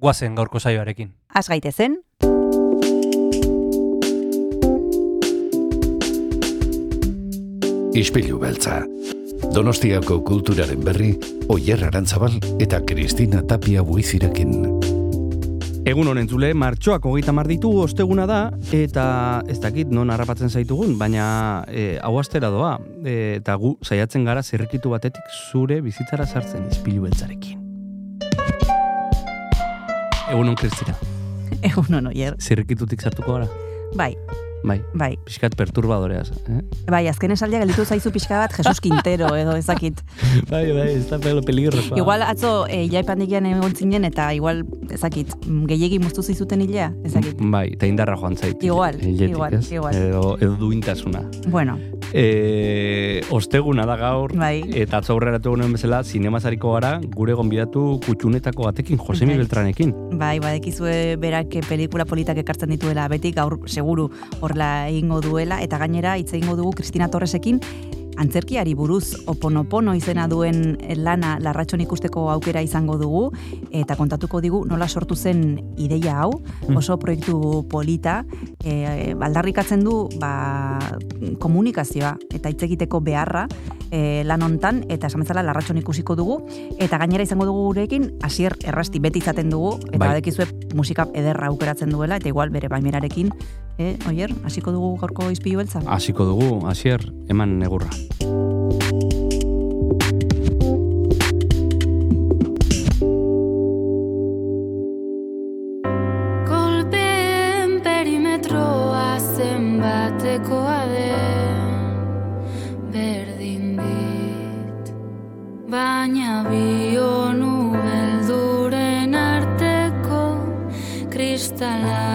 guazen gaurko saioarekin. Az gaitezen, Ispilu beltza. Donostiako kulturaren berri, Oyer Arantzabal eta Kristina Tapia buizirekin. Egun honen zule, martxoak hogeita mar ditu osteguna da, eta ez dakit non harrapatzen zaitugun, baina e, hau astera doa, e, eta gu saiatzen gara zirrikitu batetik zure bizitzara sartzen izpilu beltzarekin. Egun hon, Kristina, egun hon oier. zirrikitutik sartuko gara? Bai, Bai, bai. pixkat perturbadoreaz. Eh? Bai, azken esaldia gelditu zaizu pixka bat Jesus Quintero edo ezakit. bai, bai, ez da pelo peligrosoa. Igual atzo e, ilaipandikian egon zinen eta igual ezakit, gehiegi muztu zizuten hilea, ezakit. Bai, eta indarra joan zait. Igual, hiletik, igual, ez? igual. Edo, edo duintasuna. Bueno, E, osteguna da gaur, Bai. eta atzo aurreratu egunen bezala, zinemazariko gara, gure gonbidatu kutxunetako batekin, Josemi Bai. Beltranekin. bai, badekizue berak eh, pelikula politak ekartzen dituela betik, gaur seguru horrela egingo duela, eta gainera hitz egingo dugu Kristina Torresekin, antzerkiari buruz oponopono izena duen lana larratxon ikusteko aukera izango dugu, eta kontatuko digu nola sortu zen ideia hau, Mm. oso proiektu polita, e, aldarrikatzen du ba, komunikazioa eta hitz egiteko beharra e, lan hontan eta esan bezala larratxon ikusiko dugu eta gainera izango dugu gurekin hasier errasti beti izaten dugu eta Bai. badekizue musika ederra aukeratzen duela eta igual bere baimerarekin eh, oier, hasiko dugu gaurko izpilu beltza? Hasiko dugu, hasier, eman negurra. Kolpeen perimetroa zenbatekoa arteko kristalari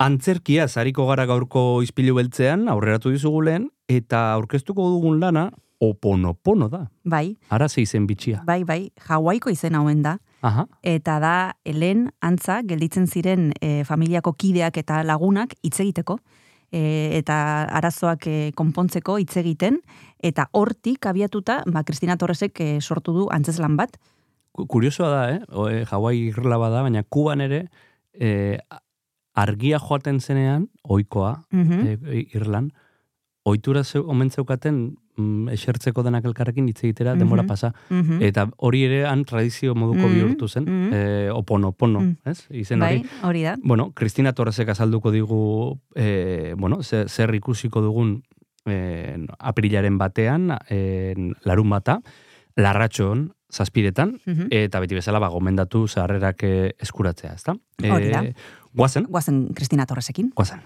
Antzerkia zariko gara gaurko izpilu beltzean, aurreratu dizugu lehen, eta aurkeztuko dugun lana, oponopono da. Bai, Ara ze izen bitxia. bai, bai, Hawaiiko izen hauen da. Aha. Eta da, helen antza, gelditzen ziren e, familiako kideak eta lagunak hitz egiteko. E, eta arazoak e, konpontzeko hitz egiten. Eta hortik abiatuta, ba, Kristina Torresek e, sortu du antzeslan bat. Ku- Kuriosoa da, eh? O, eh, Hawaii irla bada, baina Kuban ere eh, argia joaten zenean, oikoa, Mhm. eh, Irlan, ohitura zeu, omen zeukaten mm, esertzeko denak elkarrekin hitz egitera denbora Mhm. pasa. Mhm. Eta hori ere han tradizio moduko Mhm, bihurtu zen, mhm. eh, oponopono, Mhm. ez? Izen bai, hori. hori da. Bueno, Kristina Torresek azalduko digu, eh, bueno, zer, zer ikusiko dugun eh, aprilaren batean, eh, larun bata, larratxon, zazpiretan, eta beti bezala ba, gomendatu zaharrerak eskuratzea, ezta? Hori da. Guazen, Guazen Kristina Torresekin. guazen.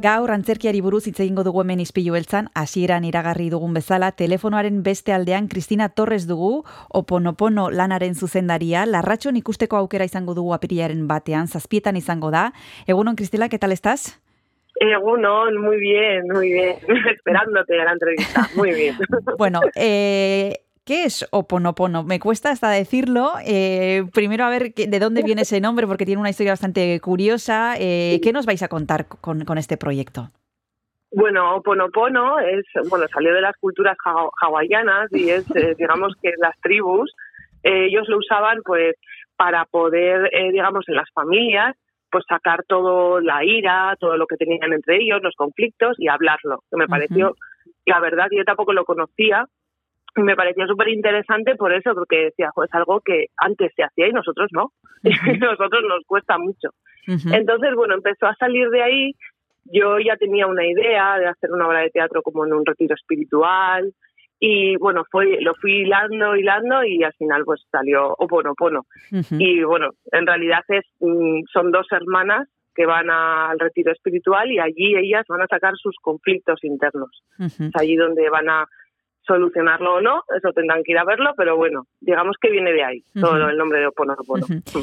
Gaur antzerkiari buruz hitz egingo dugu hemen izpilu beltzan, hasieran iragarri dugun bezala, telefonoaren beste aldean Kristina Torres dugu, oponopono lanaren zuzendaria, larratxon ikusteko aukera izango dugu apirilaren batean, zazpietan izango da. Egunon, Kristela, ¿qué tal estás? Egunon, muy bien, muy bien. Esperándote a la entrevista. Muy bien. Bueno, eh, ¿qué es Oponopono? Me cuesta hasta decirlo. Eh, primero a ver qué- de dónde viene ese nombre, porque tiene una historia bastante curiosa. Eh, ¿Qué nos vais a contar con, con este proyecto? Bueno, Oponopono es, bueno, salió de las culturas hawa- hawaianas y es, eh, digamos que las tribus, eh, ellos lo usaban pues para poder, eh, digamos, en las familias, pues sacar todo la ira, todo lo que tenían entre ellos, los conflictos y hablarlo. Que me pareció, la verdad, yo tampoco lo conocía. Me pareció súper interesante por eso, porque decía, "Jo, es algo que antes se hacía y nosotros no. Y nosotros nos cuesta mucho. Entonces, bueno, empezó a salir de ahí. Yo ya tenía una idea de hacer una obra de teatro como en un retiro espiritual. Y bueno, fue, lo fui hilando, hilando y al final pues salió Oponopono. Ujú. Y bueno, en realidad es, mm, son dos hermanas que van al retiro espiritual y allí ellas van a sacar sus conflictos internos. Es allí donde van a solucionarlo o no, eso tendrán que ir a verlo, pero bueno, digamos que viene de ahí, todo Ujú. el nombre de Oponopono. Ujú.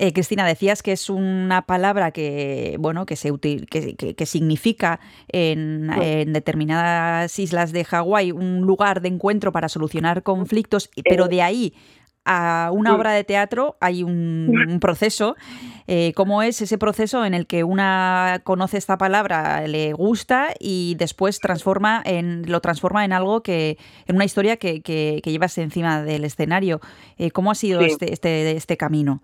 Eh, Cristina, decías que es una palabra que, bueno, que se util- que, que- que significa en, en determinadas islas de Hawái un lugar de encuentro para solucionar conflictos, pero de ahí a una obra de teatro hay un, un proceso. Eh, ¿Cómo es ese proceso en el que una conoce esta palabra, le gusta y después transforma en, lo transforma en algo que, en una historia que, que, que llevas encima del escenario? Eh, ¿Cómo ha sido Sí. este, este, este camino?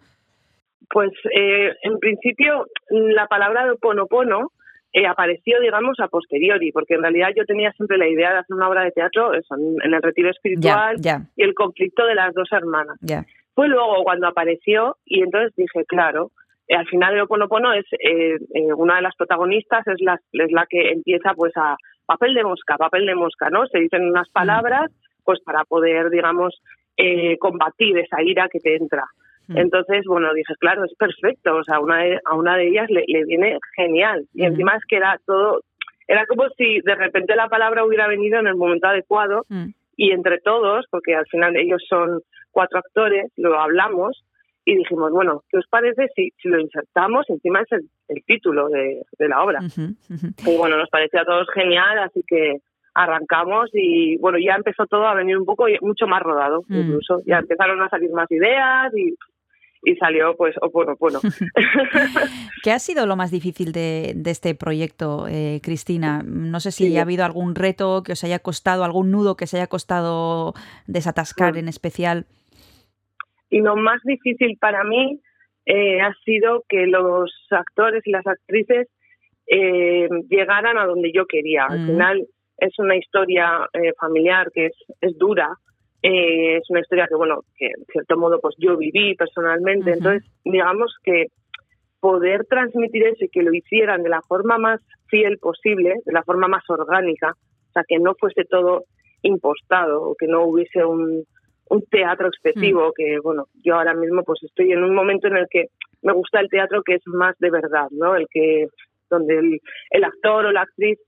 Pues eh, en principio la palabra de Oponopono eh, apareció, digamos, a posteriori, porque en realidad yo tenía siempre la idea de hacer una obra de teatro eso, en, el retiro espiritual y el conflicto de las dos hermanas. Fue luego cuando apareció y entonces dije, claro, eh, al final el Oponopono es eh, eh, una de las protagonistas, es la, es la que empieza pues a papel de mosca, papel de mosca, ¿no? Se dicen unas palabras pues para poder, digamos, eh, combatir esa ira que te entra. Mm. Entonces, bueno, dije, claro, es perfecto, o sea, una de- a una de ellas le, le viene genial. Y Ujú. encima es que era todo, era como si de repente la palabra hubiera venido en el momento adecuado Mm. y entre todos, porque al final ellos son cuatro actores, lo hablamos y dijimos, bueno, ¿qué os parece si, si lo insertamos? Encima es el, el título de, de la obra. Y bueno, nos pareció a todos genial, así que arrancamos y bueno, ya empezó todo a venir un poco mucho más rodado, Mm. incluso. Ya empezaron a salir más ideas y, y salió pues Oponopono. ¿Qué ha sido lo más difícil de, de este proyecto, eh, Cristina? No sé si Sí. ha habido algún reto que os haya costado, algún nudo que se haya costado desatascar Mm. en especial. Y lo más difícil para mí eh, ha sido que los actores y las actrices eh, llegaran a donde yo quería. Al Mm. final es una historia eh, familiar que es, es dura, eh, es una historia que, bueno, que en cierto modo pues yo viví personalmente. Entonces, digamos que poder transmitir eso y que lo hicieran de la forma más fiel posible, de la forma más orgánica, o sea, que no fuese todo impostado o que no hubiese un, un teatro excesivo, que bueno, yo ahora mismo pues estoy en un momento en el que me gusta el teatro que es más de verdad, ¿no? El que donde el, el actor o la actriz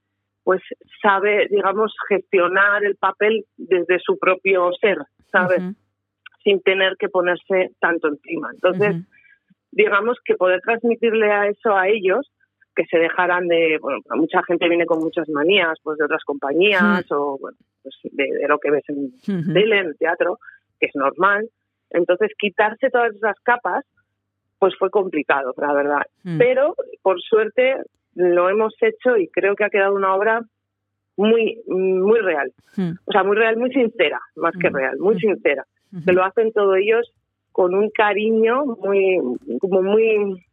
pues sabe, digamos, gestionar el papel desde su propio ser, ¿sabes? Sin tener que ponerse tanto encima. Entonces, digamos que poder transmitirle a eso a ellos que se dejaran de bueno mucha gente viene con muchas manías pues de otras compañías o bueno pues de, de lo que ves en tele en el teatro que es normal entonces quitarse todas esas capas pues fue complicado la verdad Mm. pero por suerte lo hemos hecho y creo que ha quedado una obra muy muy real Mm. o sea muy real muy sincera más que Mm. real muy Mm. sincera que lo hacen todos ellos con un cariño muy, como muy,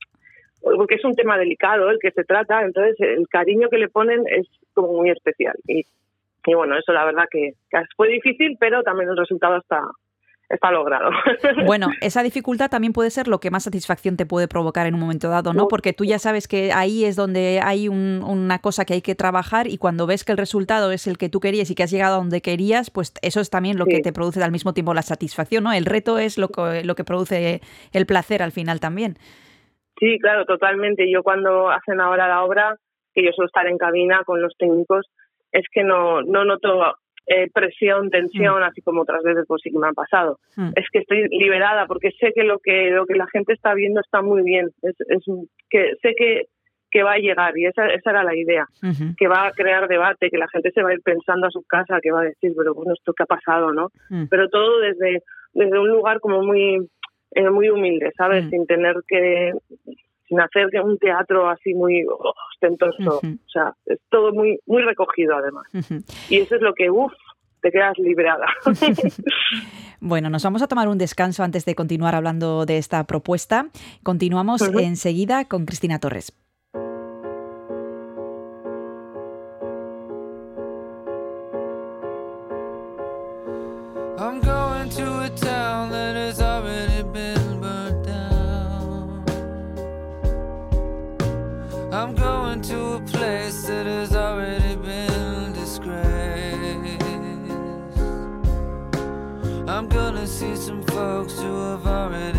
porque es un tema delicado el que se trata, entonces el cariño que le ponen es como muy especial. Y, y bueno, eso la verdad que, que fue difícil, pero también el resultado está, está logrado. Bueno, esa dificultad también puede ser lo que más satisfacción te puede provocar en un momento dado, ¿no? Porque tú ya sabes que ahí es donde hay un- una cosa que hay que trabajar y cuando ves que el resultado es el que tú querías y que has llegado a donde querías, pues eso es también lo que te produce al mismo tiempo la satisfacción, ¿no? El reto es lo que, lo que produce el placer al final también. Sí, claro, totalmente. Yo cuando hacen ahora la obra, que yo suelo estar en cabina con los técnicos, es que no, no noto eh, presión, tensión, así como otras veces pues sí que me han pasado. Mm. Es que estoy liberada porque sé que lo que lo que la gente está viendo está muy bien. Es, es que sé que que va a llegar y esa, esa era la idea, que va a crear debate, que la gente se va a ir pensando a su casa, que va a decir, pero bueno, esto qué ha pasado, ¿no? Mm. Pero todo desde desde un lugar como muy eh, muy humilde, ¿sabes? Mm. Sin tener que sin hacer que un teatro así muy ostentoso, Ujú. o sea, es todo muy muy recogido además. Y eso es lo que uff, te quedas liberada. Bueno, nos vamos a tomar un descanso antes de continuar hablando de esta propuesta. Continuamos enseguida con Cristina Torres. Folks who have already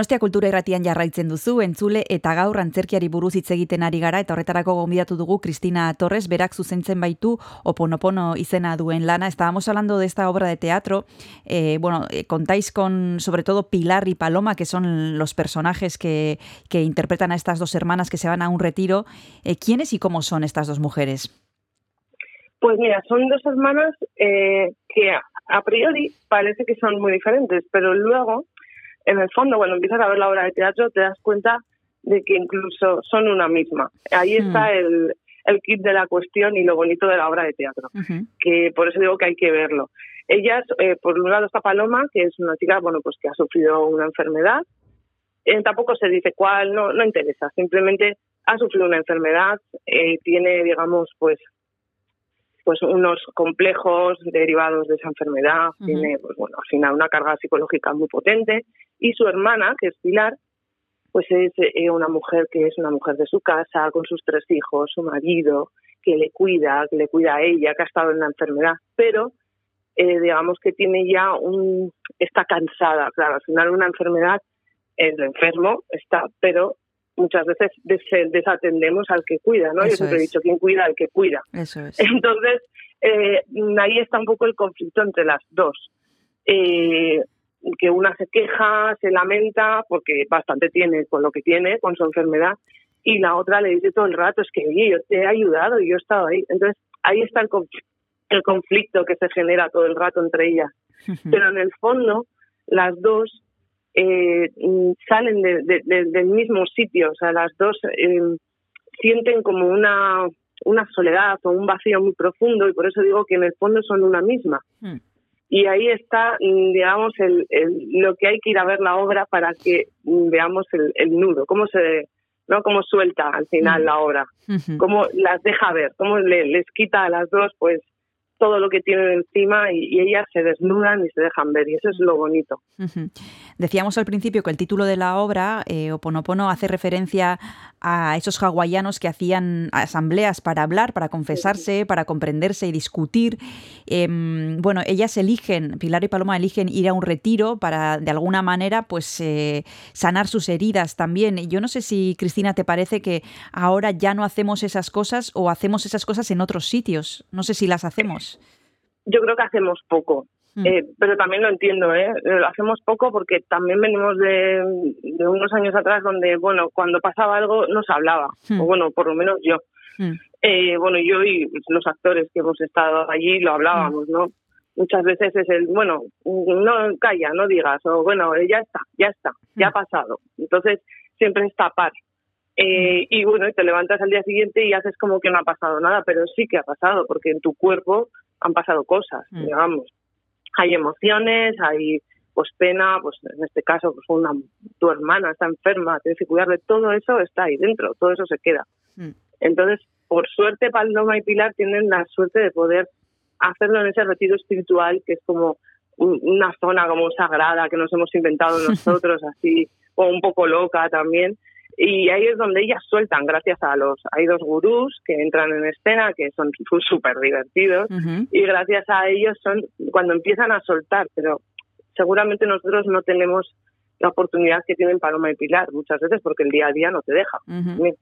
Donostia Kultura Irratian jarraitzen duzu, entzule eta gaur antzerkiari buruz hitz egiten ari gara eta horretarako gonbidatu dugu Cristina Torres, berak zuzentzen baitu Oponopono izena duen lana. Estábamos hablando de esta obra de teatro. Eh, bueno, eh, contáis con sobre todo Pilar y Paloma, que son los personajes que, que interpretan a estas dos hermanas que se van a un retiro. Eh, ¿Quiénes y cómo son estas dos mujeres? Pues mira, son dos hermanas eh, que a, a priori parece que son muy diferentes, pero luego, en el fondo, cuando empiezas a ver la obra de teatro, te das cuenta de que incluso son una misma. Ahí Hmm. está el, el kit de la cuestión y lo bonito de la obra de teatro, que por eso digo que hay que verlo. Ellas, eh, por un lado está Paloma, que es una chica, bueno, pues que ha sufrido una enfermedad. Eh, tampoco se dice cuál, no, no interesa. Simplemente ha sufrido una enfermedad, eh, tiene, digamos, pues pues unos complejos derivados de esa enfermedad, tiene pues bueno, al final una carga psicológica muy potente. Y su hermana, que es Pilar, pues es eh, una mujer que es una mujer de su casa, con sus tres hijos, su marido, que le cuida, que le cuida a ella, que ha estado en la enfermedad, pero eh, digamos que tiene ya un está cansada, claro, al final una enfermedad el enfermo está, pero muchas veces des- desatendemos al que cuida, ¿no? Yo Eso siempre he dicho, ¿quién cuida al que cuida? Eso es. Entonces, eh, ahí está un poco el conflicto entre las dos. Eh, que una se queja, se lamenta, porque bastante tiene con lo que tiene, con su enfermedad, y la otra le dice todo el rato, es que oye, yo te he ayudado y yo he estado ahí. Entonces, ahí está el, conf- el conflicto que se genera todo el rato entre ellas. Pero en el fondo, las dos eh, salen de- de- de- del mismo sitio, o sea, las dos eh, sienten como una, una soledad o un vacío muy profundo y por eso digo que en el fondo son una misma. Mm. Y ahí está, digamos, el, el- lo que hay que ir a ver la obra para que veamos el, el nudo, cómo se, no, cómo suelta al final Mm. la obra, Ujú. cómo las deja ver, cómo le- les quita a las dos, pues todo lo que tienen encima y, y ellas se desnudan y se dejan ver y eso es lo bonito. Ujú. Decíamos al principio que el título de la obra, eh, Oponopono, hace referencia a esos hawaianos que hacían asambleas para hablar, para confesarse, para comprenderse y discutir. Em, bueno, ellas eligen, Pilar y Paloma eligen ir a un retiro para, de alguna manera, pues eh, sanar sus heridas también. Y Yo no sé si, Cristina, te parece que ahora ya no hacemos esas cosas o hacemos esas cosas en otros sitios. No sé si las hacemos. Yo creo que hacemos poco. Mm. Eh, pero también lo entiendo, ¿eh? Lo hacemos poco porque también venimos de, de unos años atrás donde, bueno, cuando pasaba algo no se hablaba, Hmm. o bueno, por lo menos yo. Mm. Eh, bueno, yo y los actores que hemos estado allí lo hablábamos, ¿no? Muchas veces es el, bueno, no calla, no digas, o bueno, eh, ya está, ya está, ya ha pasado. Entonces, siempre es tapar. Eh, y bueno, te levantas al día siguiente y haces como que no ha pasado nada, pero sí que ha pasado, porque en tu cuerpo han pasado cosas, Mm. digamos. Hay emociones, hay pues pena, pues en este caso, pues una, tu hermana está enferma, tienes que cuidarle, todo eso está ahí dentro, todo eso se queda. Mm. Entonces, por suerte, Paloma y Pilar tienen la suerte de poder hacerlo en ese retiro espiritual, que es como un- una zona como sagrada que nos hemos inventado nosotros, así, o un poco loca también. Y ahí es donde ellas sueltan, gracias a los... Hay dos gurús que entran en escena, que son súper divertidos, Ujú. y gracias a ellos son cuando empiezan a soltar, pero seguramente nosotros no tenemos la oportunidad que tienen Paloma y Pilar muchas veces porque el día a día no te deja. Bien.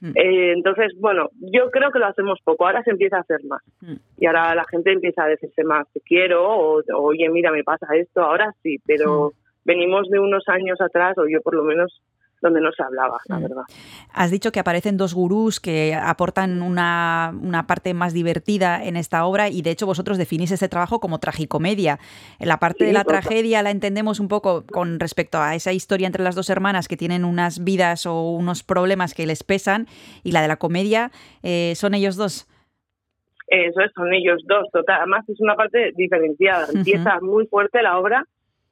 Mm. Eh, entonces, bueno, yo creo que lo hacemos poco, ahora se empieza a hacer más. Y ahora la gente empieza a decirse más, te quiero, o oye, mira, me pasa esto, ahora sí, pero venimos de unos años atrás, o yo por lo menos, donde no se hablaba, la Mm. verdad. Has dicho que aparecen dos gurús que aportan una, una parte más divertida en esta obra y de hecho vosotros definís este trabajo como tragicomedia. La parte de la total. tragedia la entendemos un poco con respecto a esa historia entre las dos hermanas que tienen unas vidas o unos problemas que les pesan y la de la comedia eh, son ellos dos. Eso es, son ellos dos, total. Además es una parte diferenciada. Empieza muy fuerte la obra,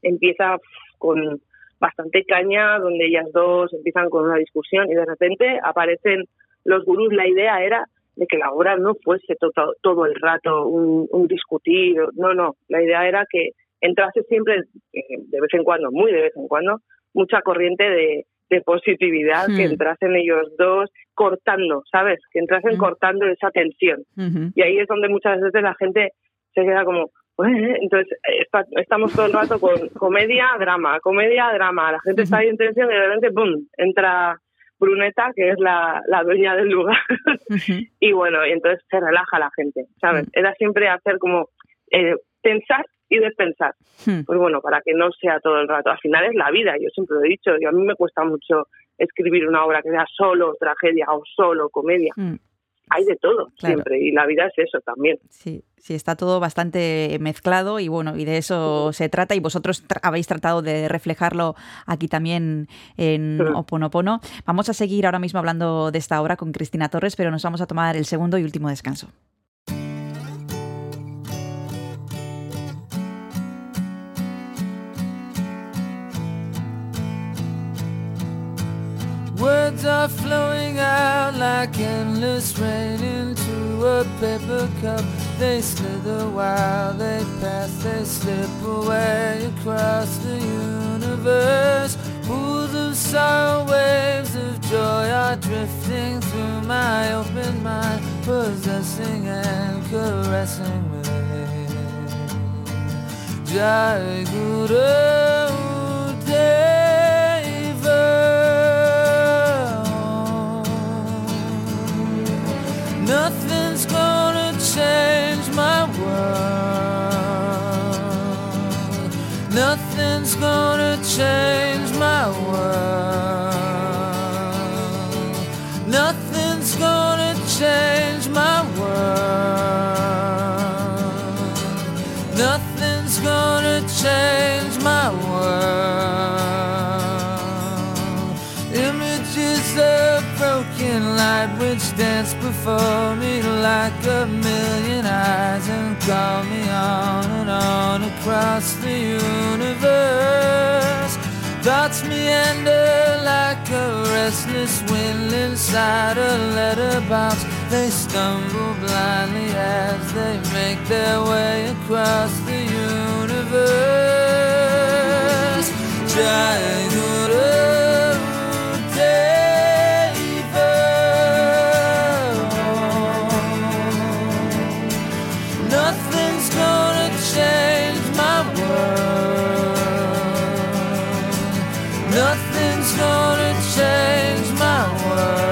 empieza con bastante caña, donde ellas dos empiezan con una discusión y de repente aparecen los gurús. La idea era de que la obra no fuese to- to- todo el rato un, un discutir, no, no. La idea era que entrase siempre, eh, de vez en cuando, muy de vez en cuando, mucha corriente de, de positividad, que Hmm. entrasen ellos dos cortando, ¿sabes? Que entrasen Mm. cortando esa tensión. Y ahí es donde muchas veces la gente se queda como, Pues, entonces, eh, está- estamos todo el rato con comedia, drama, comedia, drama. La gente está ahí en tensión y de repente, ¡pum!, entra Bruneta, que es la, la dueña del lugar. y bueno, y entonces se relaja la gente, ¿sabes? Era siempre hacer como eh, pensar y despensar. Hmm. Pues bueno, para que no sea todo el rato. Al final es la vida, yo siempre lo he dicho. Y a mí me cuesta mucho escribir una obra que sea solo tragedia o solo comedia. Hay de todo Claro. siempre y la vida es eso también. Sí, sí, está todo bastante mezclado y bueno, y de eso se trata y vosotros tra- habéis tratado de reflejarlo aquí también en Sí. Oponopono. Vamos a seguir ahora mismo hablando de esta obra con Cristina Torres, pero nos vamos a tomar el segundo y último descanso. Words are flowing out like endless rain into a paper cup. They slither while they pass, they slip away across the universe. Pools of sorrow, waves of joy are drifting through my open mind, possessing and caressing me. Jai Guru Deva. Change my world. Nothing's gonna change my world. Nothing's gonna change my world. Nothing's gonna change which dance before me like a million eyes and call me on and on across the universe. Thoughts meander like a restless wind inside a letterbox. They stumble blindly as they make their way across the universe. Jai Guru gonna change my world.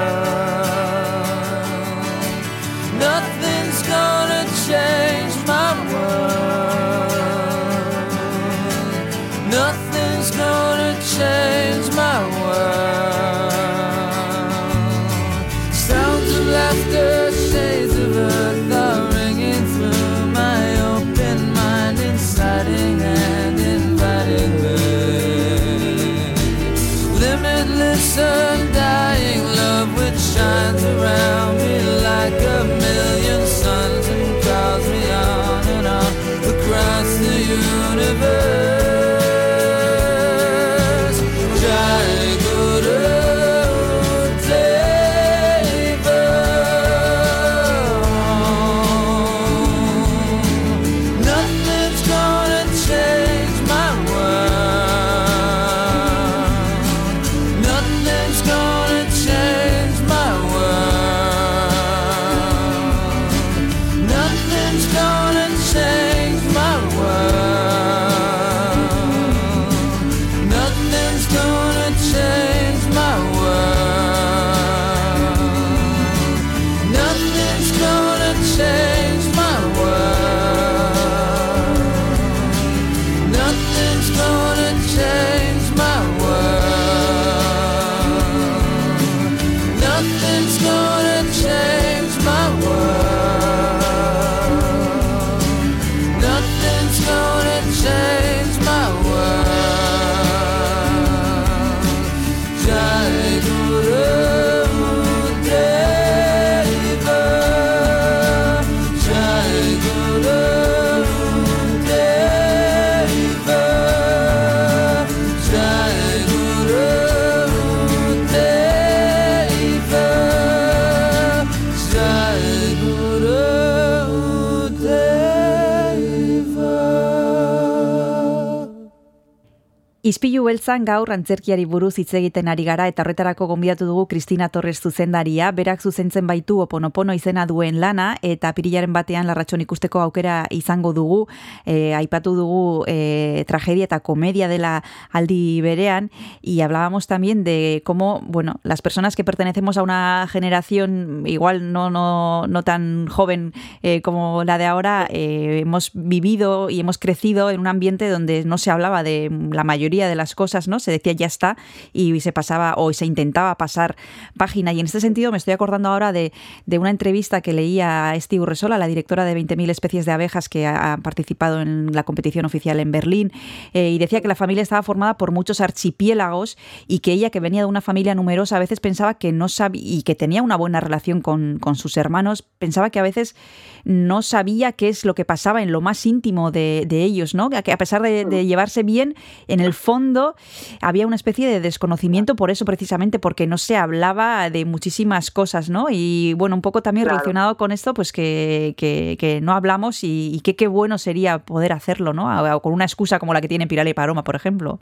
Beltzan gaur antzerkiari buruz hitz egiten ari gara eta horretarako gonbidatu dugu Kristina Torres zuzendaria, berak zuzentzen baitu oponopono izena duen lana eta pirilaren batean larratxon ikusteko aukera izango dugu, e, aipatu dugu e, tragedia eta comedia dela aldi berean. Y hablábamos también de cómo, bueno, las personas que pertenecemos a una generación igual no, no, no tan joven eh, como la de ahora, eh, hemos vivido y hemos crecido en un ambiente donde no se hablaba de la mayoría de las cosas, ¿no? Se decía ya está y se pasaba o se intentaba pasar página. Y en este sentido me estoy acordando ahora de, de una entrevista que leía a Esti Urresola, la directora de 20.000 especies de abejas que ha, ha participado en la competición oficial en Berlín, eh, y decía que la familia estaba formada por muchos archipiélagos y que ella, que venía de una familia numerosa, a veces pensaba que no sabía y que tenía una buena relación con, con sus hermanos, pensaba que a veces no sabía qué es lo que pasaba en lo más íntimo de, de ellos, ¿no? Que a pesar de, de llevarse bien, en el fondo había una especie de desconocimiento por eso precisamente, porque no se hablaba de muchísimas cosas, ¿no? Y bueno, un poco también Claro. relacionado con esto, pues que, que, que no hablamos y, y que qué bueno sería poder hacerlo, ¿no? O con una excusa como la que tiene Piral y Paroma, por ejemplo.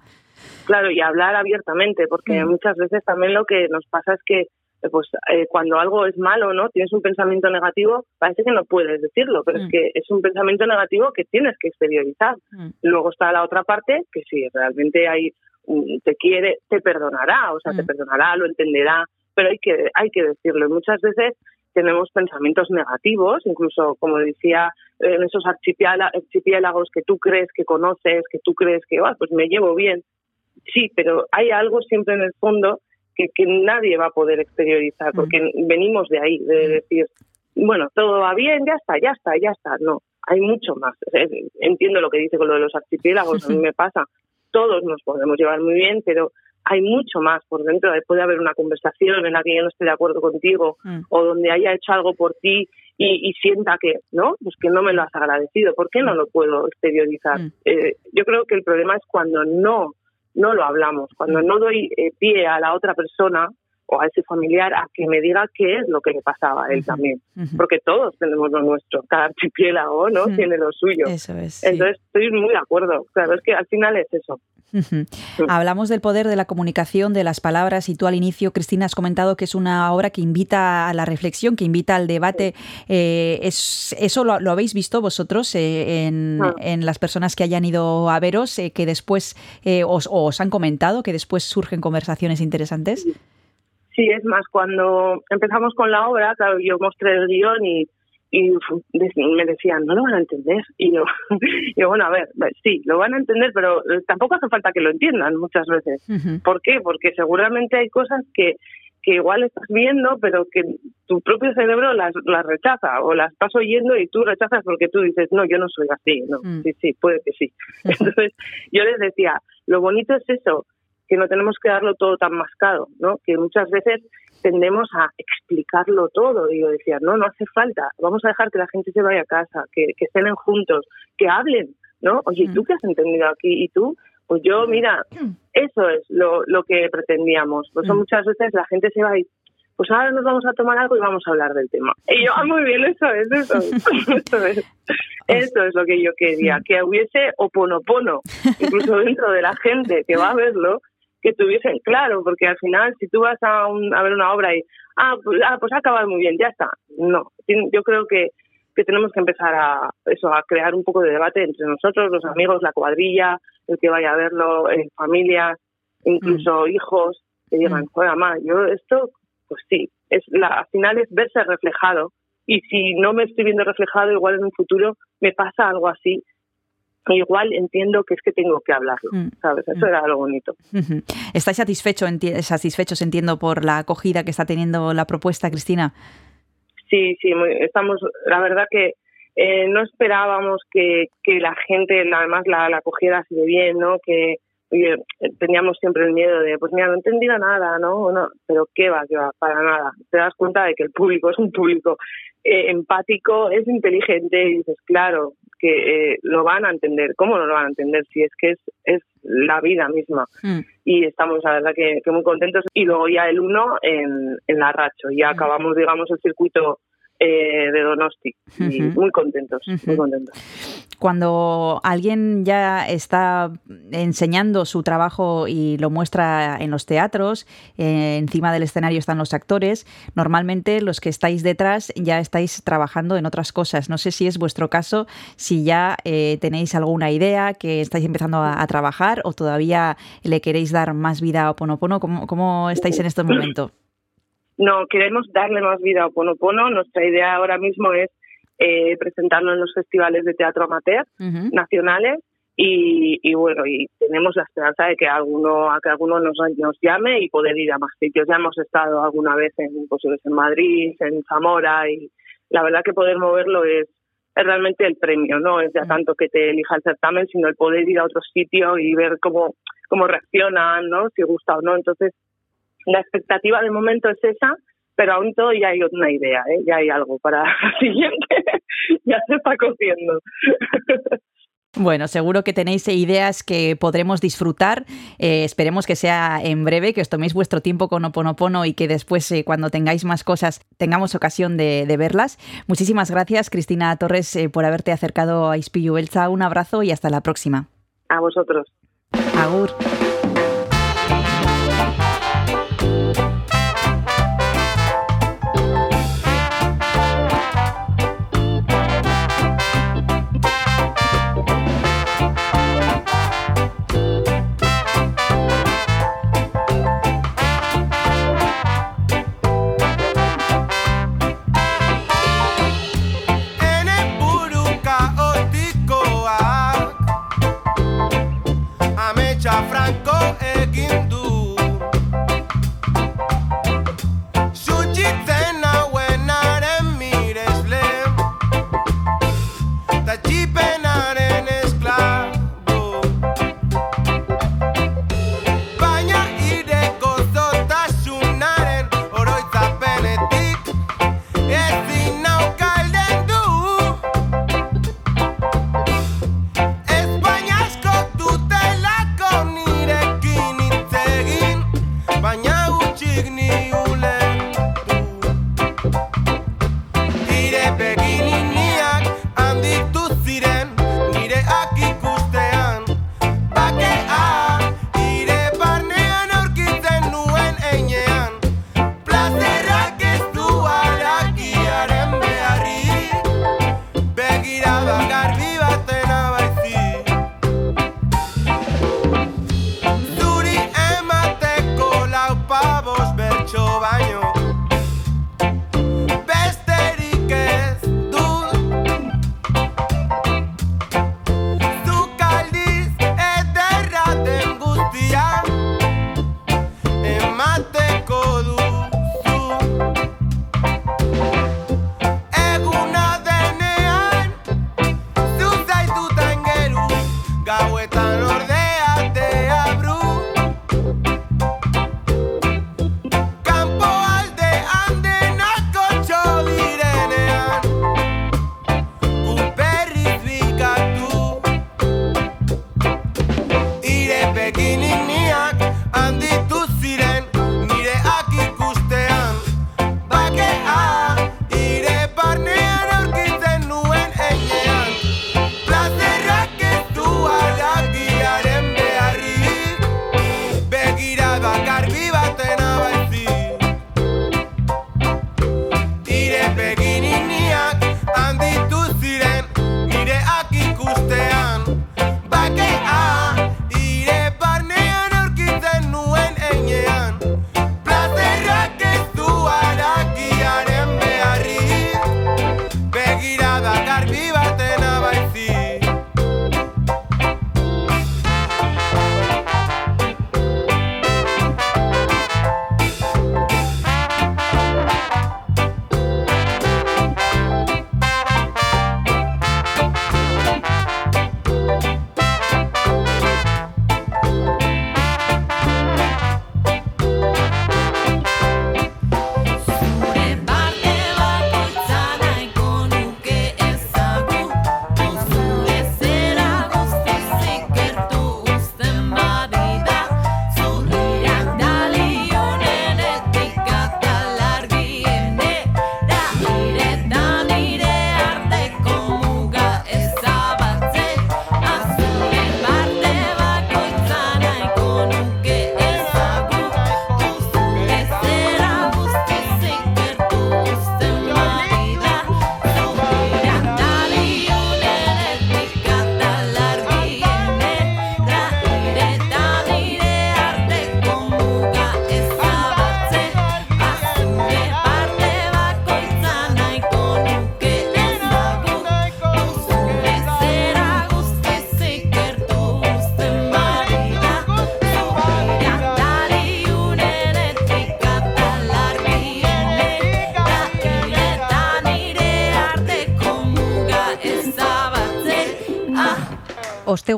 Claro, y hablar abiertamente, porque Mm. muchas veces también lo que nos pasa es que eh, pues eh, cuando algo es malo, ¿no? Tienes un pensamiento negativo, parece que no puedes decirlo, pero Mm. es que es un pensamiento negativo que tienes que exteriorizar. Mm. Luego está la otra parte, que si realmente hay mm, te quiere, te perdonará, o sea, te Mm. perdonará, lo entenderá, pero hay que hay que decirlo. Y muchas veces tenemos pensamientos negativos, incluso como decía en esos archipiéla- archipiélagos que tú crees que conoces, que tú crees que, "Ah, pues me llevo bien. Sí, pero hay algo siempre en el fondo que, que nadie va a poder exteriorizar, Mm. porque venimos de ahí, de decir, bueno, todo va bien, ya está, ya está, ya está. No, hay mucho más. Entiendo lo que dice con lo de los archipiélagos, a mí me pasa. Todos nos podemos llevar muy bien, pero hay mucho más por dentro. Puede haber una conversación en la que yo no esté de acuerdo contigo Mm. o donde haya hecho algo por ti y, y sienta que, ¿no? Pues que no me lo has agradecido. ¿Por qué no lo puedo exteriorizar? Mm. Eh, yo creo que el problema es cuando no, no lo hablamos, cuando no doy eh, pie a la otra persona o a ese familiar a que me diga qué es lo que le pasaba a él también. Porque todos tenemos lo nuestro, cada archipiélago, ¿no? Tiene lo suyo. Eso es. sí. Entonces estoy muy de acuerdo. Claro, es que al final es eso. Hablamos del poder de la comunicación, de las palabras, y tú al inicio, Cristina, has comentado que es una obra que invita a la reflexión, que invita al debate. Eh, es, ¿Eso lo, lo habéis visto vosotros eh, en, Ah. en las personas que hayan ido a veros, eh, que después eh, os, os han comentado, que después surgen conversaciones interesantes? Sí, es más, cuando empezamos con la obra, claro, yo mostré el guion y, y me decían, no lo van a entender. Y yo, yo, bueno, a ver, sí, lo van a entender, pero eh, tampoco hace falta que lo entiendan muchas veces. ¿Por qué? Porque seguramente hay cosas que, que igual estás viendo, pero que tu propio cerebro las, las rechaza o las estás oyendo y tú rechazas porque tú dices, no, yo no soy así. No, Mm. sí, sí, puede que sí. Entonces, yo les decía, lo bonito es eso, que no tenemos que darlo todo tan mascado, ¿no? Que muchas veces tendemos a explicarlo todo. Y yo decía, no, no hace falta, vamos a dejar que la gente se vaya a casa, que, que cenen juntos, que hablen, ¿no? Oye, ¿tú qué has entendido aquí? ¿Y tú? Pues yo, mira, eso es lo, lo que pretendíamos. Pues Mm. muchas veces la gente se va y, pues ahora nos vamos a tomar algo y vamos a hablar del tema. Y yo, ah, muy bien, eso es, eso es, eso es. Eso es lo que yo quería, que hubiese oponopono, incluso dentro de la gente que va a verlo, que tuviesen claro, porque al final si tú vas a, un- a ver una obra y, ah pues, ah, pues ha acabado muy bien, ya está. No, yo creo que, que tenemos que empezar a eso a crear un poco de debate entre nosotros, los amigos, la cuadrilla, el que vaya a verlo, en familias, incluso hijos, que digan, Mm. joder, mamá, yo esto, pues sí, es la, al final es verse reflejado y si no me estoy viendo reflejado, igual en un futuro me pasa algo así, igual entiendo que es que tengo que hablarlo, Mm. ¿sabes? Eso Mm. era lo bonito. ¿Estáis satisfecho, enti- satisfechos, entiendo, por la acogida que está teniendo la propuesta, Cristina? Sí, sí, muy- estamos, la verdad que eh, no esperábamos que, que la gente, además, la, la cogiera así de bien, ¿no? Que teníamos siempre el miedo de, pues mira, no he entendido nada, ¿no? no pero qué va, qué va, para nada. Te das cuenta de que el público es un público eh, empático, es inteligente y dices, claro, que eh, lo van a entender. ¿Cómo no lo van a entender? Si es que es, es la vida misma. Mm. Y estamos, la verdad, que, que muy contentos. Y luego ya el uno en, en la Racho. Ya acabamos, digamos, el circuito eh, de Donosti. Y muy contentos, muy contentos. Cuando alguien ya está enseñando su trabajo y lo muestra en los teatros, eh, encima del escenario están los actores, normalmente los que estáis detrás ya estáis trabajando en otras cosas. No sé si es vuestro caso, si ya eh, tenéis alguna idea que estáis empezando a, a trabajar o todavía le queréis dar más vida a Oponopono. ¿Cómo, cómo estáis en este momento? No, queremos darle más vida a Oponopono. Nuestra idea ahora mismo es eh, presentarlo en los festivales de teatro amateur nacionales y, y bueno, y tenemos la esperanza de que alguno, a que alguno nos, nos llame y poder ir a más sitios. Ya hemos estado alguna vez en, pues, en Madrid, en Zamora y la verdad que poder moverlo es, es realmente el premio, no es ya tanto que te elija el certamen, sino el poder ir a otro sitio y ver cómo, cómo reaccionan, ¿no? si gusta o no. Entonces, la expectativa de momento es esa, pero aún todo ya hay una idea, ¿eh? ya hay algo para la siguiente, ya se está cociendo. Bueno, seguro que tenéis ideas que podremos disfrutar. Eh, esperemos que sea en breve, que os toméis vuestro tiempo con Oponopono y que después, eh, cuando tengáis más cosas, tengamos ocasión de, de verlas. Muchísimas gracias, Cristina Torres, eh, por haberte acercado a Ispillu Elsa. Un abrazo y hasta la próxima. A vosotros. Agur.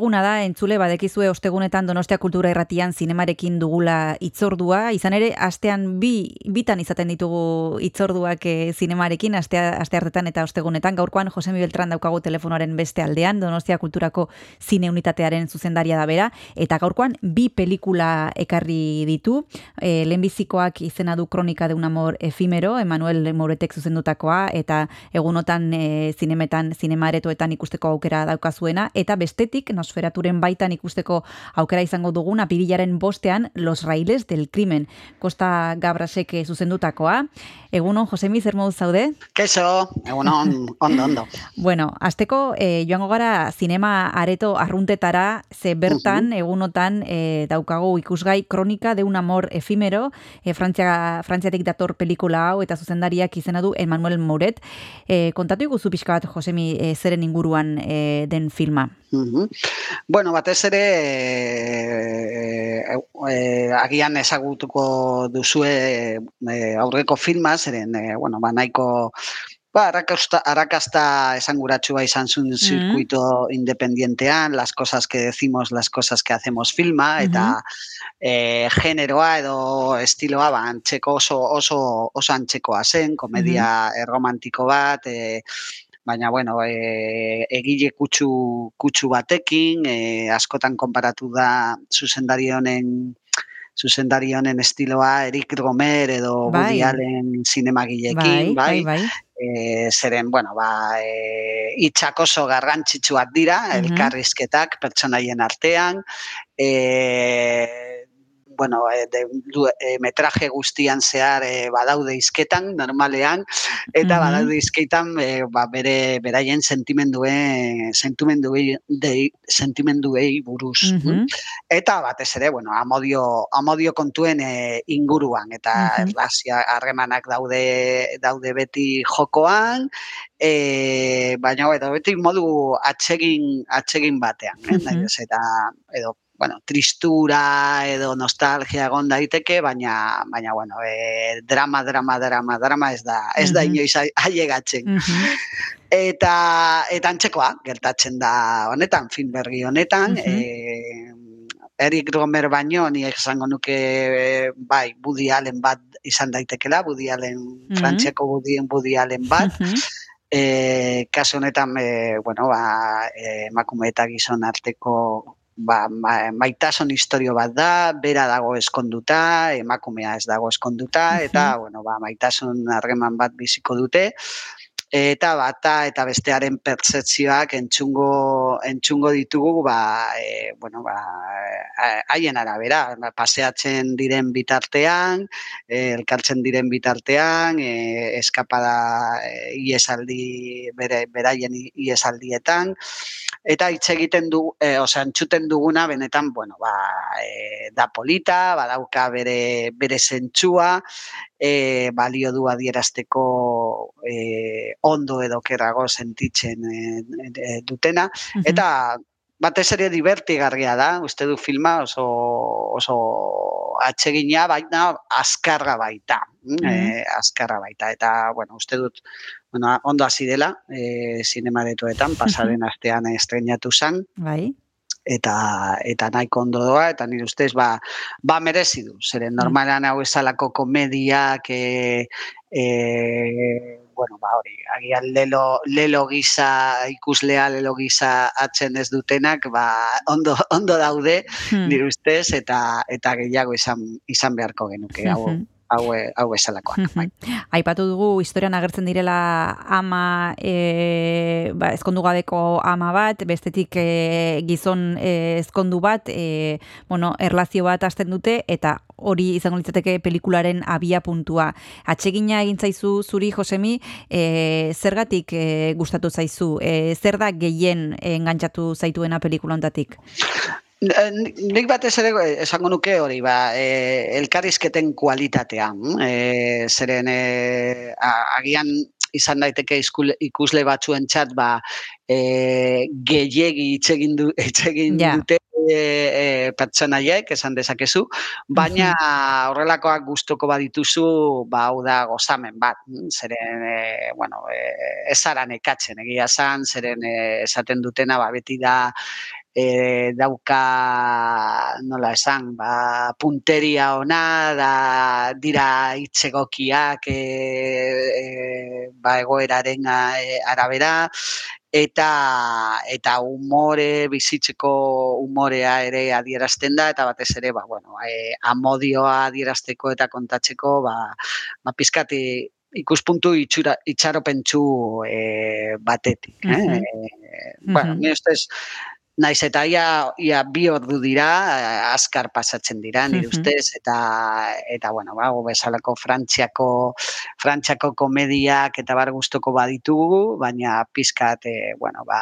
Osteguna da, entzule, badekizue ostegunetan Donostia Kultura Irratian zinemarekin dugula itzordua. Izan ere, astean bi, bitan izaten ditugu itzorduak e, zinemarekin, aste, aste hartetan eta ostegunetan. Gaurkoan, Jose Mi Beltran daukagu telefonoaren beste aldean, Donostia Kulturako zine unitatearen zuzendaria da bera, eta gaurkoan bi pelikula ekarri ditu. E, lehenbizikoak izena du Kronika de un amor efimero, Emanuel Moretek zuzendutakoa, eta egunotan e, zinemetan, zinemaretoetan ikusteko aukera daukazuena, eta bestetik, nosferaturen baitan ikusteko aukera izango duguna, apirilaren bostean, Los Railes del Crimen, Kosta Gabrasek eh, zuzendutakoa. Egunon, Josemi, zer moduz zaude? Keso, egunon, ondo, ondo. Bueno, azteko eh, joango gara zinema areto arruntetara, ze bertan, egunotan, eh, daukagu ikusgai kronika de un amor efimero, eh, Frantzia, Frantziatik dator pelikula hau, eta zuzendariak izena du Emmanuel Mouret. Eh, kontatu iguzu pixka bat, Josemi, eh, zeren inguruan eh, den filma. Bueno, batez ere e, e, agian ezagutuko duzue e, aurreko filma, zeren, e, bueno, ba, nahiko Ba, arrakasta, arrakasta esanguratsua izan zuen zirkuito independientean, las cosas que decimos, las cosas que hacemos filma, eta eh, generoa edo estiloa ba, antzeko oso, oso, oso antzekoa zen, komedia eh, romantiko bat, eh, baina bueno, e, egile kutsu, kutsu batekin, e, askotan konparatu da zuzendari honen zuzendari honen estiloa Eric Romer edo Bai. Woody Allen zinemagileekin, bai, bai. e, zeren, bueno, ba, e, itxak oso garrantzitsuak dira, Mhm. elkarrizketak pertsonaien artean, e, bueno, e, de, du, e, metraje guztian zehar e, badaude izketan, normalean, eta Mhm. badaude izketan e, ba, bere, beraien sentimendue, sentimenduei, dei, sentimenduei buruz. Mhm. Eta batez ere, bueno, amodio, amodio kontuen e, inguruan eta Mhm. erlazia harremanak daude daude beti jokoan, e, baina edo beti modu atsegin atsegin batean, eh? Nahi ez, eta edo bueno, tristura edo nostalgia egon daiteke, baina baina bueno, e, drama drama drama drama ez da ez da Mhm. inoiz ai- ailegatzen. Mhm. Eta eta antzekoa gertatzen da honetan film berri honetan, Mhm. eh, Eric Romer baino ni esango nuke eh, bai Woody Allen bat izan daitekela, Woody Allen Mhm. Frantziako Woody, Woody Allen bat. Mhm. Eh, kasu honetan eh, bueno, ba eh, emakume eta gizon arteko ba, ma, maitasun historio bat da, bera dago eskonduta, emakumea ez dago eskonduta, eta, bueno, ba, maitasun harreman bat biziko dute, eta bata eta bestearen pertzepzioak entzungo entzungo ditugu ba e, bueno ba eh, haien arabera ba, paseatzen diren bitartean e, elkartzen diren bitartean e, eskapada e, iesaldi bere beraien iesaldietan eta hitz egiten du e, osea entzuten duguna benetan bueno ba e, da polita badauka bere bere zentzua e, balio du adierazteko e, ondo edo kerrago sentitzen e, e, dutena. Eta batez ere divertigarria da, uste du filma oso, oso atsegina baina azkarra baita. Mm, E, azkarra baita. Eta, bueno, uste dut bueno, ondo hasi dela, e, zinemaretoetan, pasaren astean estrenatu zen, Bai. eta eta nahiko ondo doa eta nire ustez ba ba merezi du. Zeren normalan hau esalako komediak e, e, bueno, ba hori, agian lelo, lelo gisa ikuslea lelo gisa atzen ez dutenak, ba ondo ondo daude Hmm. nire ustez eta eta gehiago izan izan beharko genuke hau Mhm. Hau hau esalakoak. bai. Aipatu dugu historian agertzen direla ama e, ba, ezkondu gabeko ama bat, bestetik e, gizon e, ezkondu bat, e, bueno, erlazio bat hasten dute eta hori izango litzateke pelikularen abia puntua. Atsegina egin zaizu zuri Josemi, e, zergatik e, gustatu zaizu? E, zer da gehien engantzatu zaituena pelikula hontatik? Eh, Nik batez ere eh, esango nuke hori, ba, e, elkarrizketen kualitatea. E, zeren e, agian izan daiteke ikusle batzuentzat ba, e, gehiegi hitz egin du, hitz egin Ja. dute e, e, pertsonaiek, esan dezakezu, baina horrelakoak gustoko badituzu, ba, hau da gozamen bat, zeren, e, bueno, e, ez zara nekatzen, egia zan, zeren e, esaten dutena, ba, beti da, e, dauka nola esan, ba, punteria ona, da, dira itzegokiak e, e, ba, egoeraren e, arabera, eta eta umore bizitzeko umorea ere adierazten da eta batez ere ba bueno e, amodioa adierazteko eta kontatzeko ba ba pizkati ikuspuntu itxura itxaropentsu e, batetik, eh? Mhm. Eh, bueno, Mhm. ni ustez naiz eta ia, ia bi ordu dira, eh, azkar pasatzen dira, nire Mhm. ustez, eta, eta bueno, ba, bezalako Frantziako, Frantziako komediak eta bar gustoko baditugu, baina pizkat, eh, bueno, ba,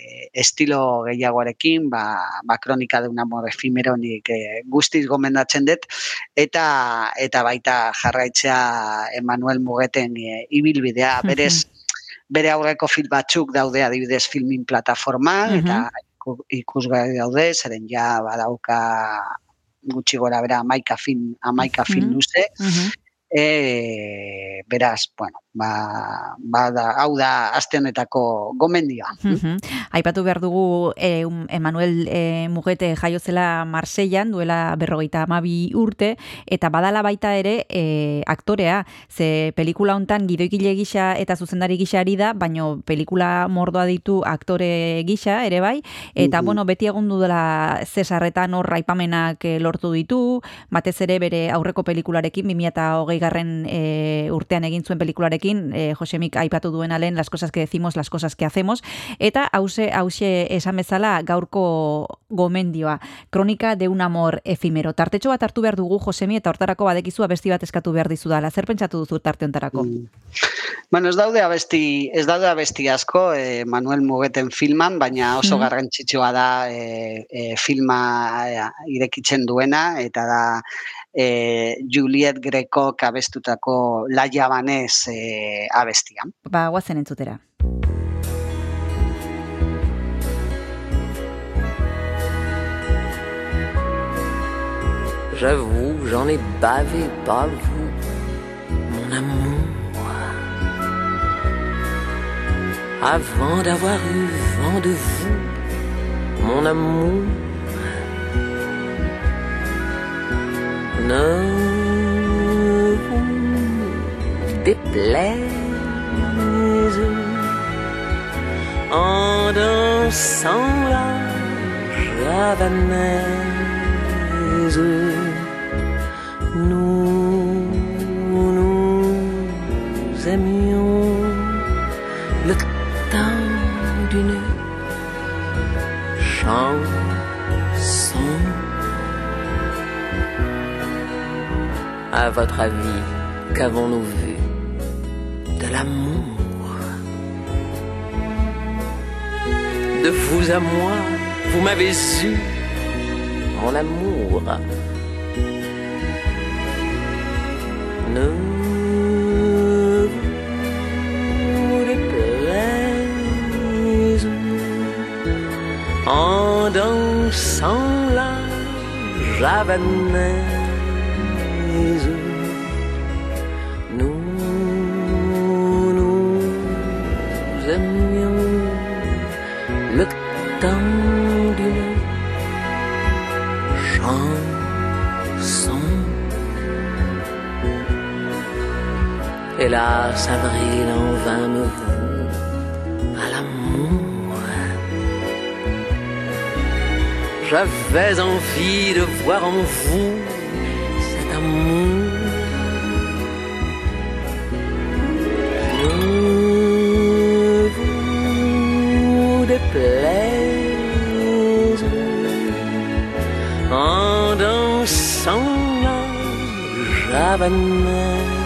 eh, estilo gehiagoarekin, ba, ba kronika de un amor efimeronik eh, guztiz gomendatzen dut, eta eta baita jarraitzea Emanuel Mugeten eh, ibilbidea, berez, bere aurreko film batzuk daude adibidez filmin plataforma Mhm. eta iku- ikusgai daude, zeren ja badauka gutxi gora bera amaika film, amaika film Mhm. luze, Mhm. e, beraz, bueno, ba, ba da, hau da aste honetako gomendioa. Aipatu behar dugu eh, um, Emanuel eh, Mugete jaiozela Marsellan duela berrogeita amabi urte, eta badala baita ere eh, aktorea, ze pelikula hontan gidoikile gisa eta zuzendari gisa ari da, baino pelikula mordoa ditu aktore gisa ere bai, eta Mhm. bueno, beti egon dela Cesarretan hor aipamenak eh, lortu ditu, batez ere bere aurreko pelikularekin, 2008 garren e, urtean egin zuen pelikularekin, e, Josemik aipatu duena lehen, las cosas que decimos, las cosas que hacemos, eta hause, hause esan bezala gaurko gomendioa, kronika de un amor efimero. Tartetxo bat hartu behar dugu, Josemi, eta hortarako badekizu abesti bat eskatu behar dizudala. Zer pentsatu duzu tarte hontarako? Mm. Bueno, ez daude abesti, ez daude abesti asko eh, Manuel Mugeten filman, baina oso Mhm. garrantzitsua da eh, eh, filma eh, irekitzen duena, eta da eh, Juliet Greco abestutako Laia Banez eh, abestia. Ba, guazen entzutera. J'avoue, j'en ai bavé, pas vous, mon amour. Avant d'avoir eu vent de vous, mon amour. Ne vous déplaise en dansant la javanaise. Nous nous aimions le temps d'une chanson. À votre avis, qu'avons-nous vu de l'amour De vous à moi, vous m'avez eu, mon amour. Ne vous déplaise en dansant la javanaise. Nous nous aimions le temps d'une chanson. Hélas, avril en vain me voue à l'amour. J'avais envie de voir en vous cet amour. Ne vous déplaise en dansant la javanaise.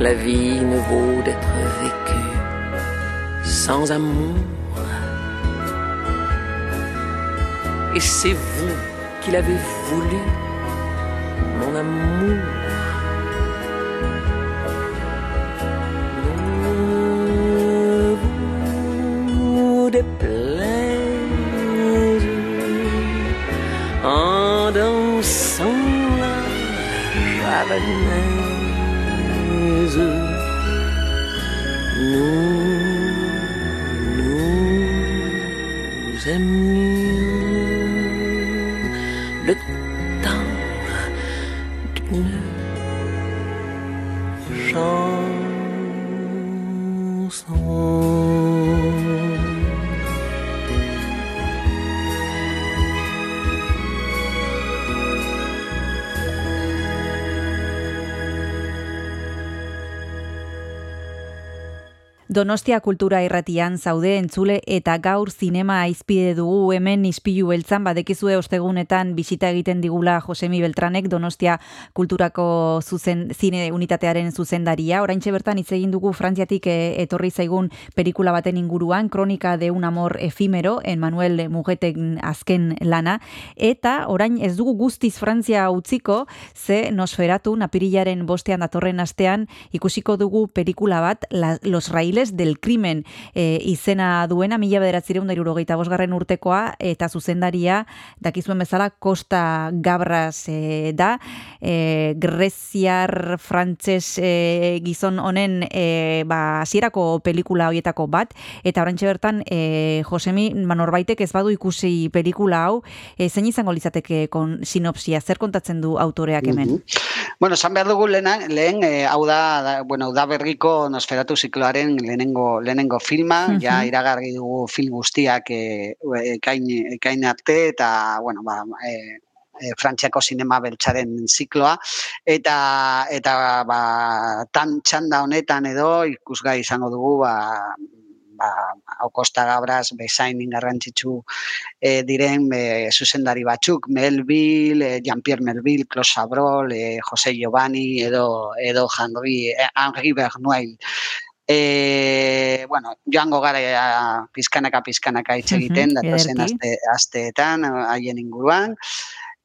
La vie ne vaut d'être vécue sans amour. Et c'est vous qui l'avez voulu, mon amour. En dansant la. Nous aimions le temps d'une chanson. Donostia kultura irratian zaude entzule eta gaur zinema aizpide dugu hemen ispilu beltzan badekizue ostegunetan bisita egiten digula Josemi Beltranek Donostia kulturako zuzen, zine unitatearen zuzendaria. Oraintxe bertan hitz egin dugu Frantziatik eh, etorri zaigun pelikula baten inguruan, Kronika de un amor efimero, en Manuel Mugeten azken lana, eta orain ez dugu guztiz Frantzia utziko, ze Nosferatu napirilaren bostean datorren astean ikusiko dugu pelikula bat, Los Raíles del Crimen e, izena duena, mila bederatzireun da irurogeita bosgarren urtekoa, eta zuzendaria, dakizuen bezala, Costa Gabras e, da, e, Greziar frantses e, gizon honen e, ba, hasierako pelikula hoietako bat, eta orantxe bertan, e, Josemi, manorbaitek ez badu ikusi pelikula hau, e, zein izango litzateke kon sinopsia, zer kontatzen du autoreak hemen? Mhm. Bueno, esan behar dugu lehena, lehen, eh, hau da, da, bueno, da berriko Nosferatu zikloaren lehenengo, lehenengo filma, Mhm. ja iragarri dugu film guztiak eh, ekain, ekain arte, eta, bueno, ba, eh, eh, Frantziako sinema beltzaren zikloa, eta, eta ba, tan txanda honetan edo ikusgai izango dugu, ba, ba, hau Costa Gabras bezain garrantzitsu eh, diren eh, zuzendari batzuk, Melville, eh, Jean-Pierre Melville, Claude Chabrol, eh, José Giovanni, edo, edo Henri, eh, Henri Bernoil. E, bueno, joango gara eh, pizkanaka pizkanaka hitz egiten, datozen ederki. aste, asteetan, haien inguruan.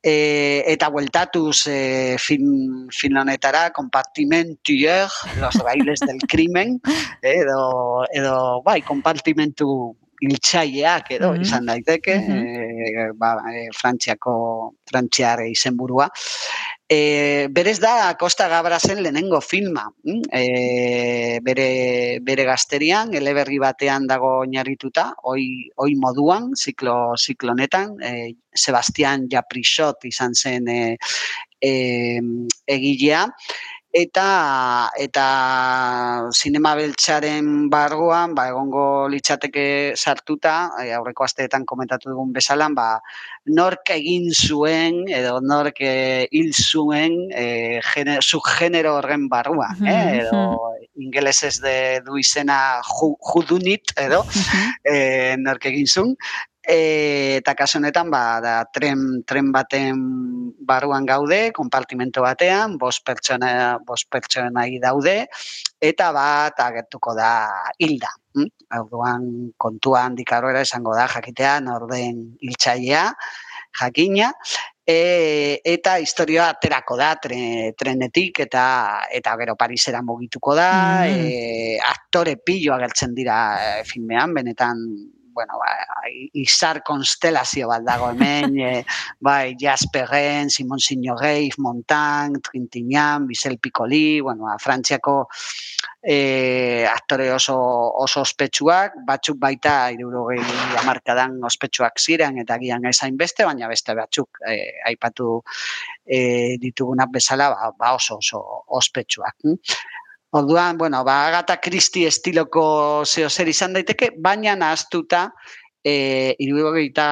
E, eta bueltatuz e, film, film honetara, compartimentier, los bailes del crimen, edo, edo bai, kompartimentu hiltzaileak edo Mhm. izan daiteke, Mhm. e, ba, e, Frantziako, Frantziar izenburua. E, berez da Costa Gabrasen lehenengo filma. E, bere, bere gazterian, eleberri batean dago oinarrituta, oi, oi moduan, ziklo, ziklo honetan, e, Sebastian Japrisot izan zen e, e, egilea, eta eta sinema beltzaren barruan ba egongo litzateke sartuta e, aurreko asteetan komentatu dugun bezalan ba nork egin zuen edo nork eh, hil zuen e, gene, subgenero horren barruan Mhm, eh? edo ingelesez de du izena who, who done it edo e, nork egin zuen E, eta kasu honetan ba, da, tren, tren baten barruan gaude, konpartimento batean, bost pertsona, bost pertsonai daude, eta bat agertuko da hilda. Mm? Orduan kontuan dikarroera esango da jakitea norden hiltzailea, jakina, e, eta historia aterako da tre, trenetik eta eta gero Parisera mugituko da, Mhm. e, aktore pilo agertzen dira e, filmean, benetan bueno, ba, izar konstelazio bat dago hemen, e, bai, Jasperren, Simon Signoret, Yves Montand, Trintignant, Bisel Piccoli, bueno, ba, Frantziako e, aktore oso, oso ospetsuak, batzuk baita irurogei amarkadan ospetsuak ziren eta gian ezain beste, baina beste batzuk e, aipatu e, ditugunak bezala ba, ba oso oso ospetsuak. Orduan, bueno, ba, Agatha Christie estiloko zeo zer izan daiteke, baina nahaztuta e, irurogeita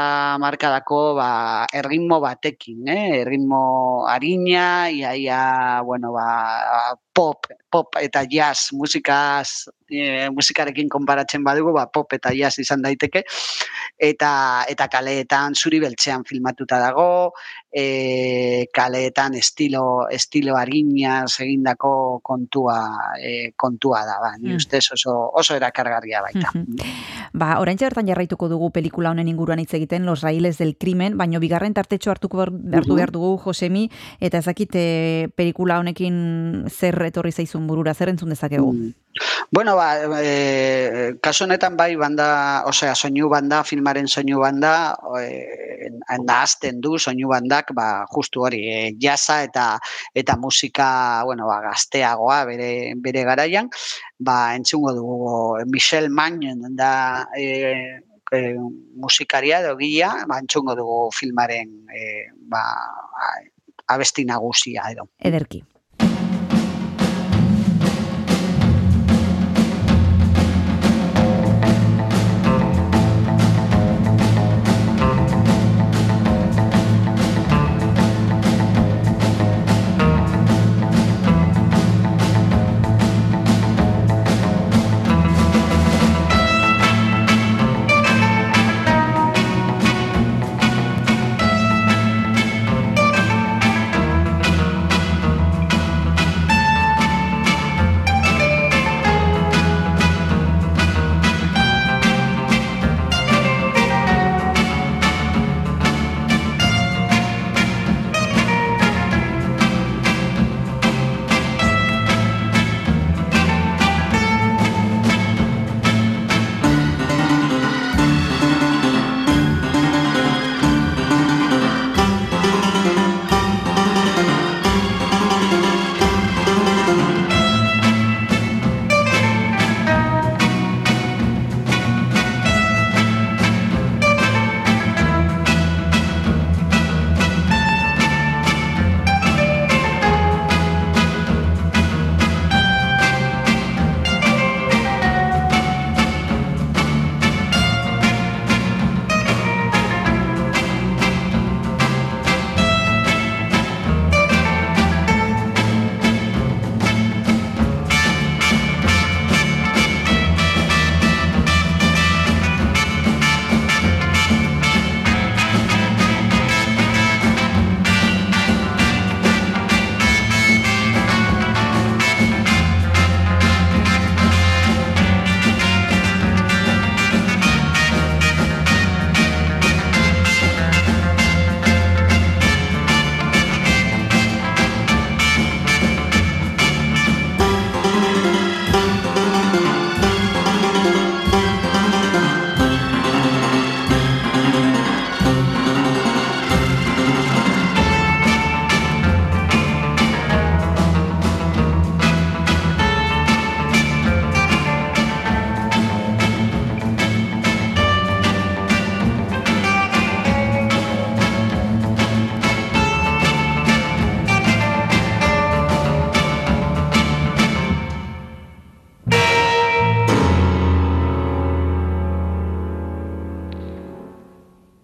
markadako ba, erritmo batekin, eh? erritmo harina, iaia, bueno, ba, pop, pop eta jazz musikaz, e, musikarekin konparatzen badugu, ba, pop eta jazz izan daiteke, eta eta kaleetan zuri beltzean filmatuta dago, e, kaleetan estilo estilo harina egindako kontua e, kontua da, ba, ni Mm. ustez oso oso erakargarria baita. Ba, oraintxe bertan jarraituko dugu pelikula honen inguruan hitz egiten, Los Raíles del Crimen, baino bigarren tartetxo hartuko hartu behar dugu Josemi, eta ezakit eh, pelikula honekin zer etorri zaizun burura, zer entzun dezakegu? Mm. Bueno, ba, e, kasu honetan bai banda, osea, soinu banda, filmaren soinu banda, e, nahazten du soinu bandak, ba, justu hori, e, jasa eta eta musika, bueno, ba, gazteagoa bere, bere garaian, ba, entzungo dugu Michel Magnon da e, e, musikaria edo gila, ba, entzungo dugu filmaren e, ba, abesti nagusia edo. Ederki.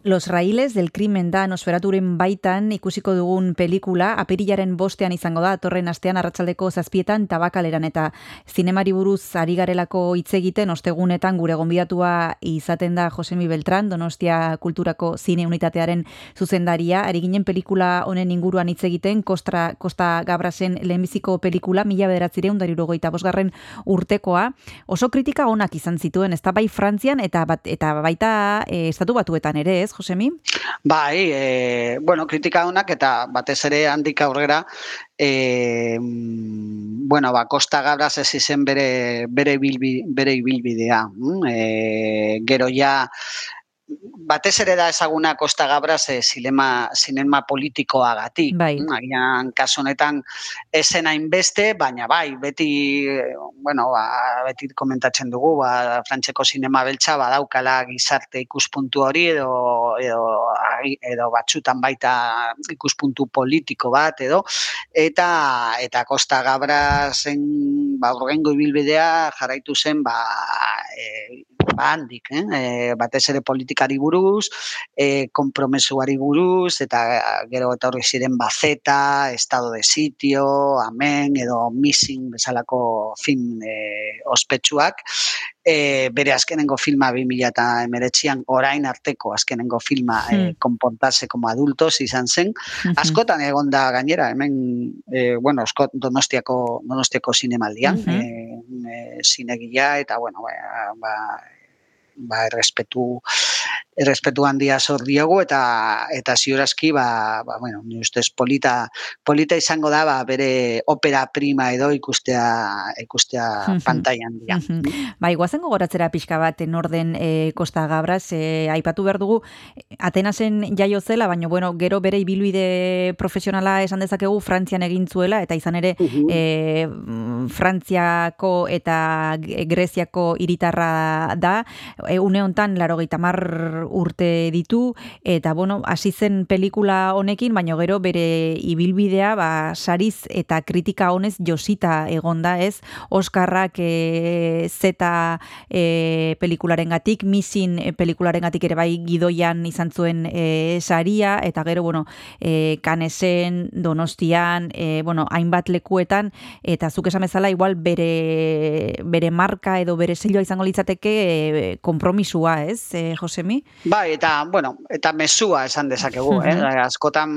Los raíles del crimen da nosferaturen baitan ikusiko dugun pelikula, apirilaren bostean izango da, torren astean arratsaldeko zazpietan tabakaleran eta zinemari buruz ari garelako hitz egiten, ostegunetan gure gonbidatua izaten da Josemi Beltran, Donostia Kulturako Zine Unitatearen zuzendaria, ari ginen pelikula honen inguruan hitz egiten, Kostra, Kosta Gabrasen lehenbiziko pelikula, mila bederatzireun darirogoita bosgarren urtekoa, oso kritika onak izan zituen, ez da bai Frantzian eta, bat, eta baita e, estatu batuetan ere, ez, Josemi? Bai, e, bueno, kritika honak eta batez ere handik aurrera, e, bueno, ba, Kosta Gabras ez izen bere, bere, bilbi, bere ibilbidea. E, gero ja, batez ere da ezaguna Kosta Gabras e, zinema, zinema politikoagatik. Bai. Mm, Agian, kasu honetan, esen hainbeste, baina bai, beti, eh, bueno, ba, beti komentatzen dugu, ba, frantseko zinema beltza badaukala gizarte ikuspuntu hori edo, edo, edo batzutan baita ikuspuntu politiko bat edo, eta eta Costa Gabrasen ba, urgengo ibilbidea jarraitu zen ba, e, ba handik, eh? E, batez ere politikari buruz, e, kompromesuari buruz, eta gero eta horri ziren bazeta, estado de sitio, amen, edo missing bezalako film e, ospetsuak, e, bere azkenengo filma 2019an orain arteko azkenengo filma e, Hmm. comportarse como adultos izan zen. Askotan egon da gainera, hemen, e, bueno, asko, donostiako, donostiako zinemaldian, Mhm. e, e, zinegila, eta, bueno, ba, ba, ba errespetu errespetu handia zor diogu eta eta ziurazki ba, ba bueno, ni ustez polita polita izango da ba, bere opera prima edo ikustea ikustea pantailan dira. Bai, guazen gogoratzera pixka bat norden e, Costa Gabras, e, aipatu behar dugu, eh, Atenasen jaio zela, baina bueno, gero bere ibilbide profesionala esan dezakegu Frantzian egin zuela, eta izan ere e, Frantziako eta Greziako hiritarra da, e, une hontan laro mar urte ditu, eta bueno, hasi zen pelikula honekin, baina gero bere ibilbidea ba, sariz eta kritika honez josita egonda ez, Oskarrak e, zeta e, pelikularen gatik, misin e, pelikularen gatik ere bai gidoian izan zuen e, saria, eta gero, bueno, e, kanesen, donostian, e, bueno, hainbat lekuetan, eta zuk esan bezala, igual bere, bere marka edo bere selloa izango litzateke e, kompromisua, ez, e, Josemi? Bai, eta, bueno, eta mesua esan dezakegu, eh? Mhm. Askotan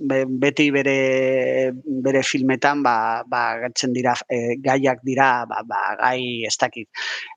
be- beti bere, bere filmetan, ba, ba, gatzen dira, eh, gaiak dira, ba, ba, gai, ez dakit,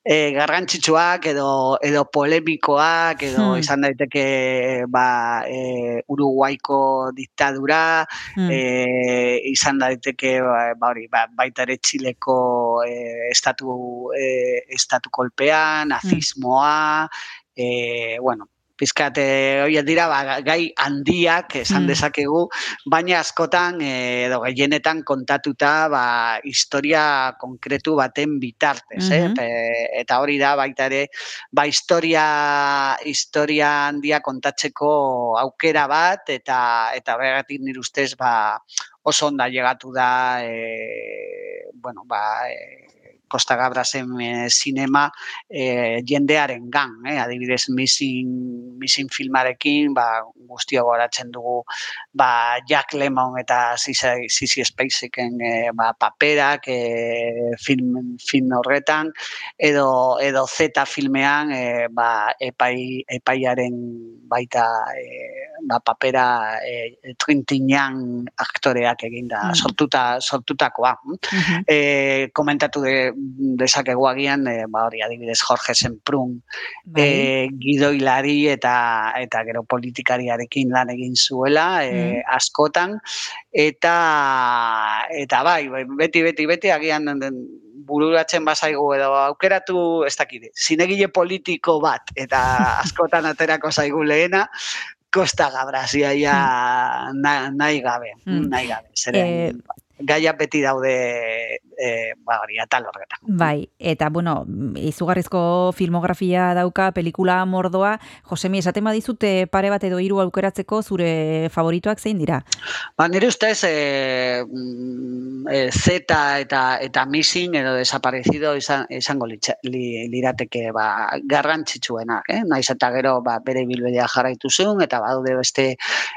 e, garrantzitsuak edo, edo polemikoak, edo Hmm. izan daiteke, ba, e, Uruguaiko diktadura, Hmm. e, izan daiteke ba, ba hori ba, baita ere Txileko e, estatu e, estatu kolpean, nazismoa, e, bueno, pizkat horiek dira ba, gai handiak esan Mm. dezakegu, baina askotan e, edo gehienetan kontatuta ba, historia konkretu baten bitartez, Mhm. eh? Pe- eta hori da baita ere ba historia historia handia kontatzeko aukera bat eta eta horregatik nire ustez ba oso onda llegatu da e, bueno ba e, Costa Gabrasen e, sinema e, jendearen gan, eh? adibidez Missing, Missing filmarekin, ba, guztio goratzen dugu ba, Jack Lemmon eta Sissy Spaceken e, ba, paperak e, film, film horretan, edo, edo Z filmean e, ba, epai, epaiaren baita e, ba, papera e, trintinan aktoreak eginda Mm. sortuta, sortutakoa. Mhm. E, komentatu de, dezakegu agian, e, ba hori adibidez Jorge Semprún, Bai. e, gidoilari eta eta gero politikariarekin lan egin zuela e, Mm. askotan eta eta bai, bai, beti beti beti agian bururatzen bazaigu edo aukeratu ez dakit zinegile politiko bat eta askotan aterako zaigu lehena Costa Gabras, ya, ya, mm. na, naigabe, mm. naigabe, eh, gaia beti daude e, ba hori atal horretan. Bai, eta bueno, izugarrizko filmografia dauka pelikula mordoa. Josemi, esaten badizute pare bat edo hiru aukeratzeko zure favoritoak zein dira? Ba, nire ustez e, mm, e, Z eta eta missing edo desaparecido izan, izango litza- li, lirateke ba, garrantzitsuenak, eh? Naiz eta gero ba, bere bilbidea jarraitu zuen eta badaude beste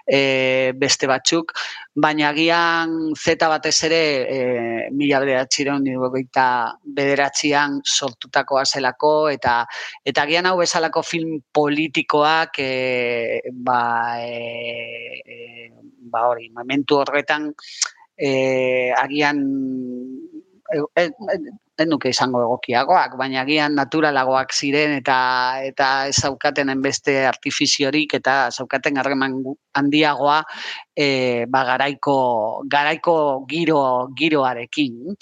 e, beste batzuk, baina agian Z batez ere e, mila bederatzireun nirurogeita bederatzian sortutakoa zelako eta eta agian hau bezalako film politikoak e, ba, e, e, ba hori, momentu horretan e, agian e, e, ez nuke izango egokiagoak, baina agian naturalagoak ziren eta eta ez zaukatenen beste artifiziorik eta zaukaten harreman handiagoa e, ba, garaiko, garaiko giro, giroarekin.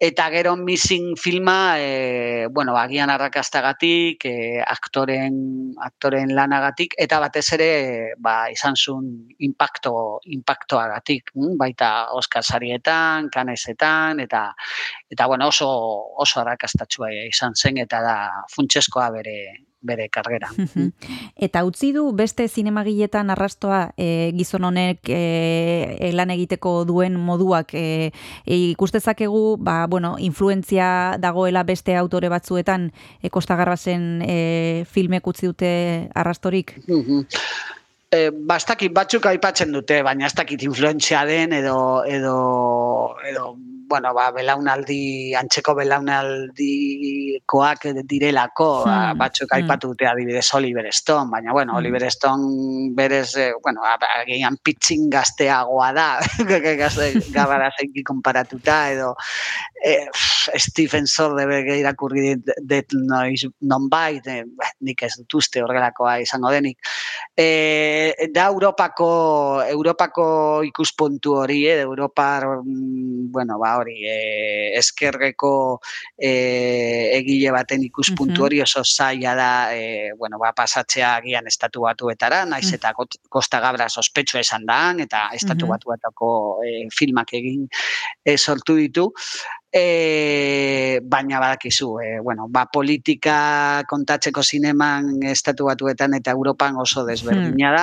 Eta gero missing filma, e, bueno, agian arrakastagatik, e, aktoren, aktoren lanagatik, eta batez ere ba, izan zuen impacto, impactoagatik, mm? baita Oscar sarietan, kanesetan, eta eta bueno, oso oso arrakastatsua izan zen eta da funtseskoa bere bere kargera. Mhm. Eta utzi du beste zinemagiletan arrastoa e, gizon honek e, lan egiteko duen moduak e, e, ikustezakegu, ba, bueno, influentzia dagoela beste autore batzuetan e, Costa Garbasen e, filmek utzi dute arrastorik? E, ba, ez dakit batzuk aipatzen dute, baina ez dakit influentzia den edo edo edo bueno, ba, belaunaldi, antzeko belaunaldikoak direlako, ba, Hmm, batzuk hmm. aipatu dute adibidez Oliver Stone, baina bueno, Hmm. Oliver Stone berez, eh, bueno, agian pitxin gazteagoa da, gazte, gabarazeiki konparatuta, edo eh, Stephen Soderbergh irakurri dut noiz nonbait, eh, nik ez dut uste horrelakoa izango denik. E, da Europako Europako ikuspuntu hori, eh, Europar mm, bueno, ba hori, eh, eskerreko eh, egile baten ikuspuntu hori oso zaila da, eh, bueno, ba pasatzea agian estatu batuetara, naiz Mm. eta Costa Gabra sospetxo esan da, eta estatu batuetako eh, filmak egin eh, sortu ditu. E, baina badakizu, e, bueno, ba, politika kontatzeko zineman estatu batuetan eta Europan oso desberdina da.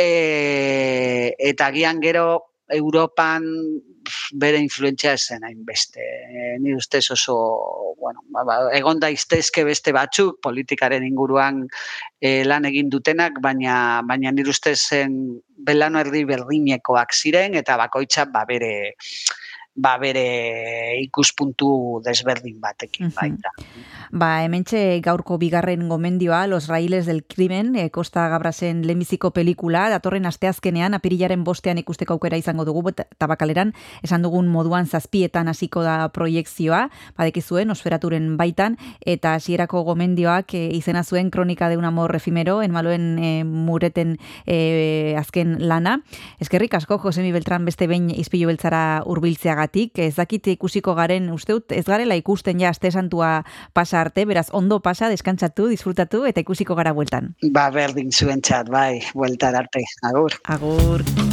E, eta agian gero Europan bere influentzia esen hainbeste. E, ni ustez oso, bueno, ba, ba, egon daiztezke beste batzuk politikaren inguruan e, lan egin dutenak, baina baina nire ustez zen belano erdi berdinekoak ziren eta bakoitza ba bere ba bere ikuspuntu desberdin batekin baita. Ba, hementxe gaurko bigarren gomendioa, Los Railes del Crimen, e, Costa Gabrasen lehenbiziko pelikula, datorren asteazkenean, apirilaren bostean ikusteko aukera izango dugu, tabakaleran, esan dugun moduan zazpietan hasiko da proiekzioa, badekizuen, osferaturen baitan, eta hasierako gomendioak e, izena zuen kronika de un amor efimero, enmaloen e, mureten e, azken lana. Eskerrik asko, Josemi Beltran beste behin izpilu beltzara urbiltzeagatik, ez dakit ikusiko garen, usteut, ez garela ikusten ja aste santua pasa arte, beraz ondo pasa, deskantzatu, disfrutatu eta ikusiko gara bueltan. Ba berdin zuentzat, bai, bueltar arte. Agur. Agur.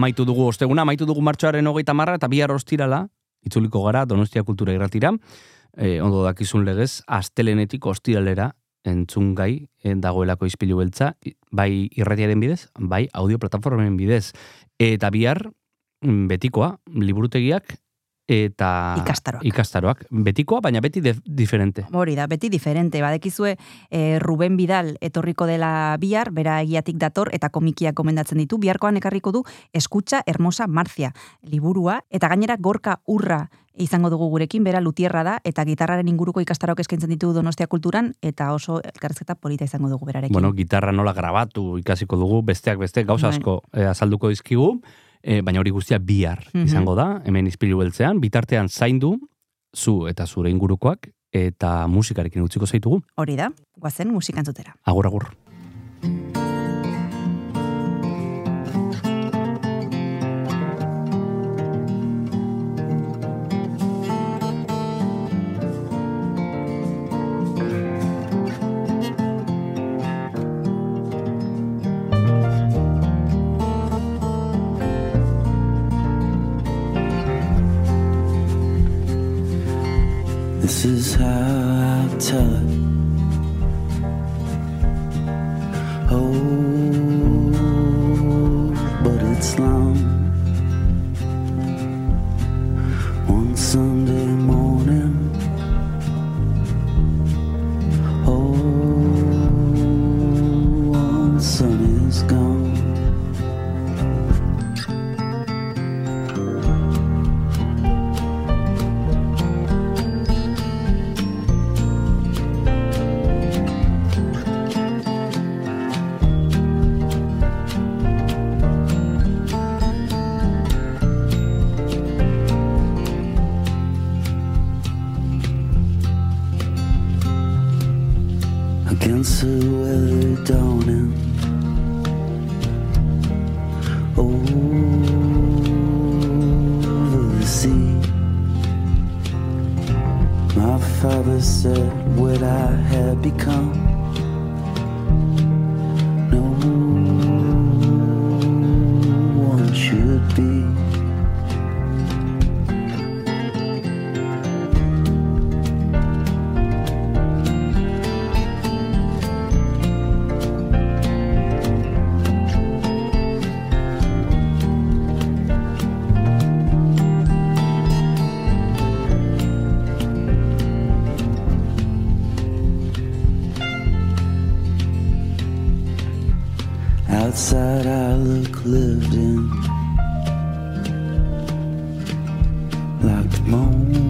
Amaitu dugu osteguna, amaitu dugu martxoaren hogeita marra, eta bihar ostirala, itzuliko gara, Donostia Kultura Irratira, e, ondo dakizun legez, astelenetik ostiralera entzun gai eh, dagoelako izpilu beltza, bai irratiaren bidez, bai audio plataformen bidez. Eta bihar, mm, betikoa, liburutegiak, eta Ikastaroak. ikastaroak. Betikoa, baina beti de, diferente. Hori da, beti diferente. Badekizue eh, Ruben Bidal etorriko dela bihar, bera egiatik dator eta komikia komendatzen ditu. Biharkoan ekarriko du Eskutxa Hermosa Marcia liburua eta gainera Gorka Urra izango dugu gurekin, bera lutierra da eta gitarraren inguruko ikastarok eskaintzen ditu Donostia Kulturan eta oso elkarrizketa polita izango dugu berarekin. Bueno, gitarra nola grabatu ikasiko dugu, besteak beste gauza Bai. asko eh, azalduko dizkigu, eh, baina hori guztia bihar Mhm. izango da, hemen izpilu beltzean, bitartean zaindu, zu eta zure ingurukoak, eta musikarekin utziko zaitugu. Hori da, guazen musikantzutera. Agur, agur. This is how I tell it. Oh, outside outlook lived in like the moon.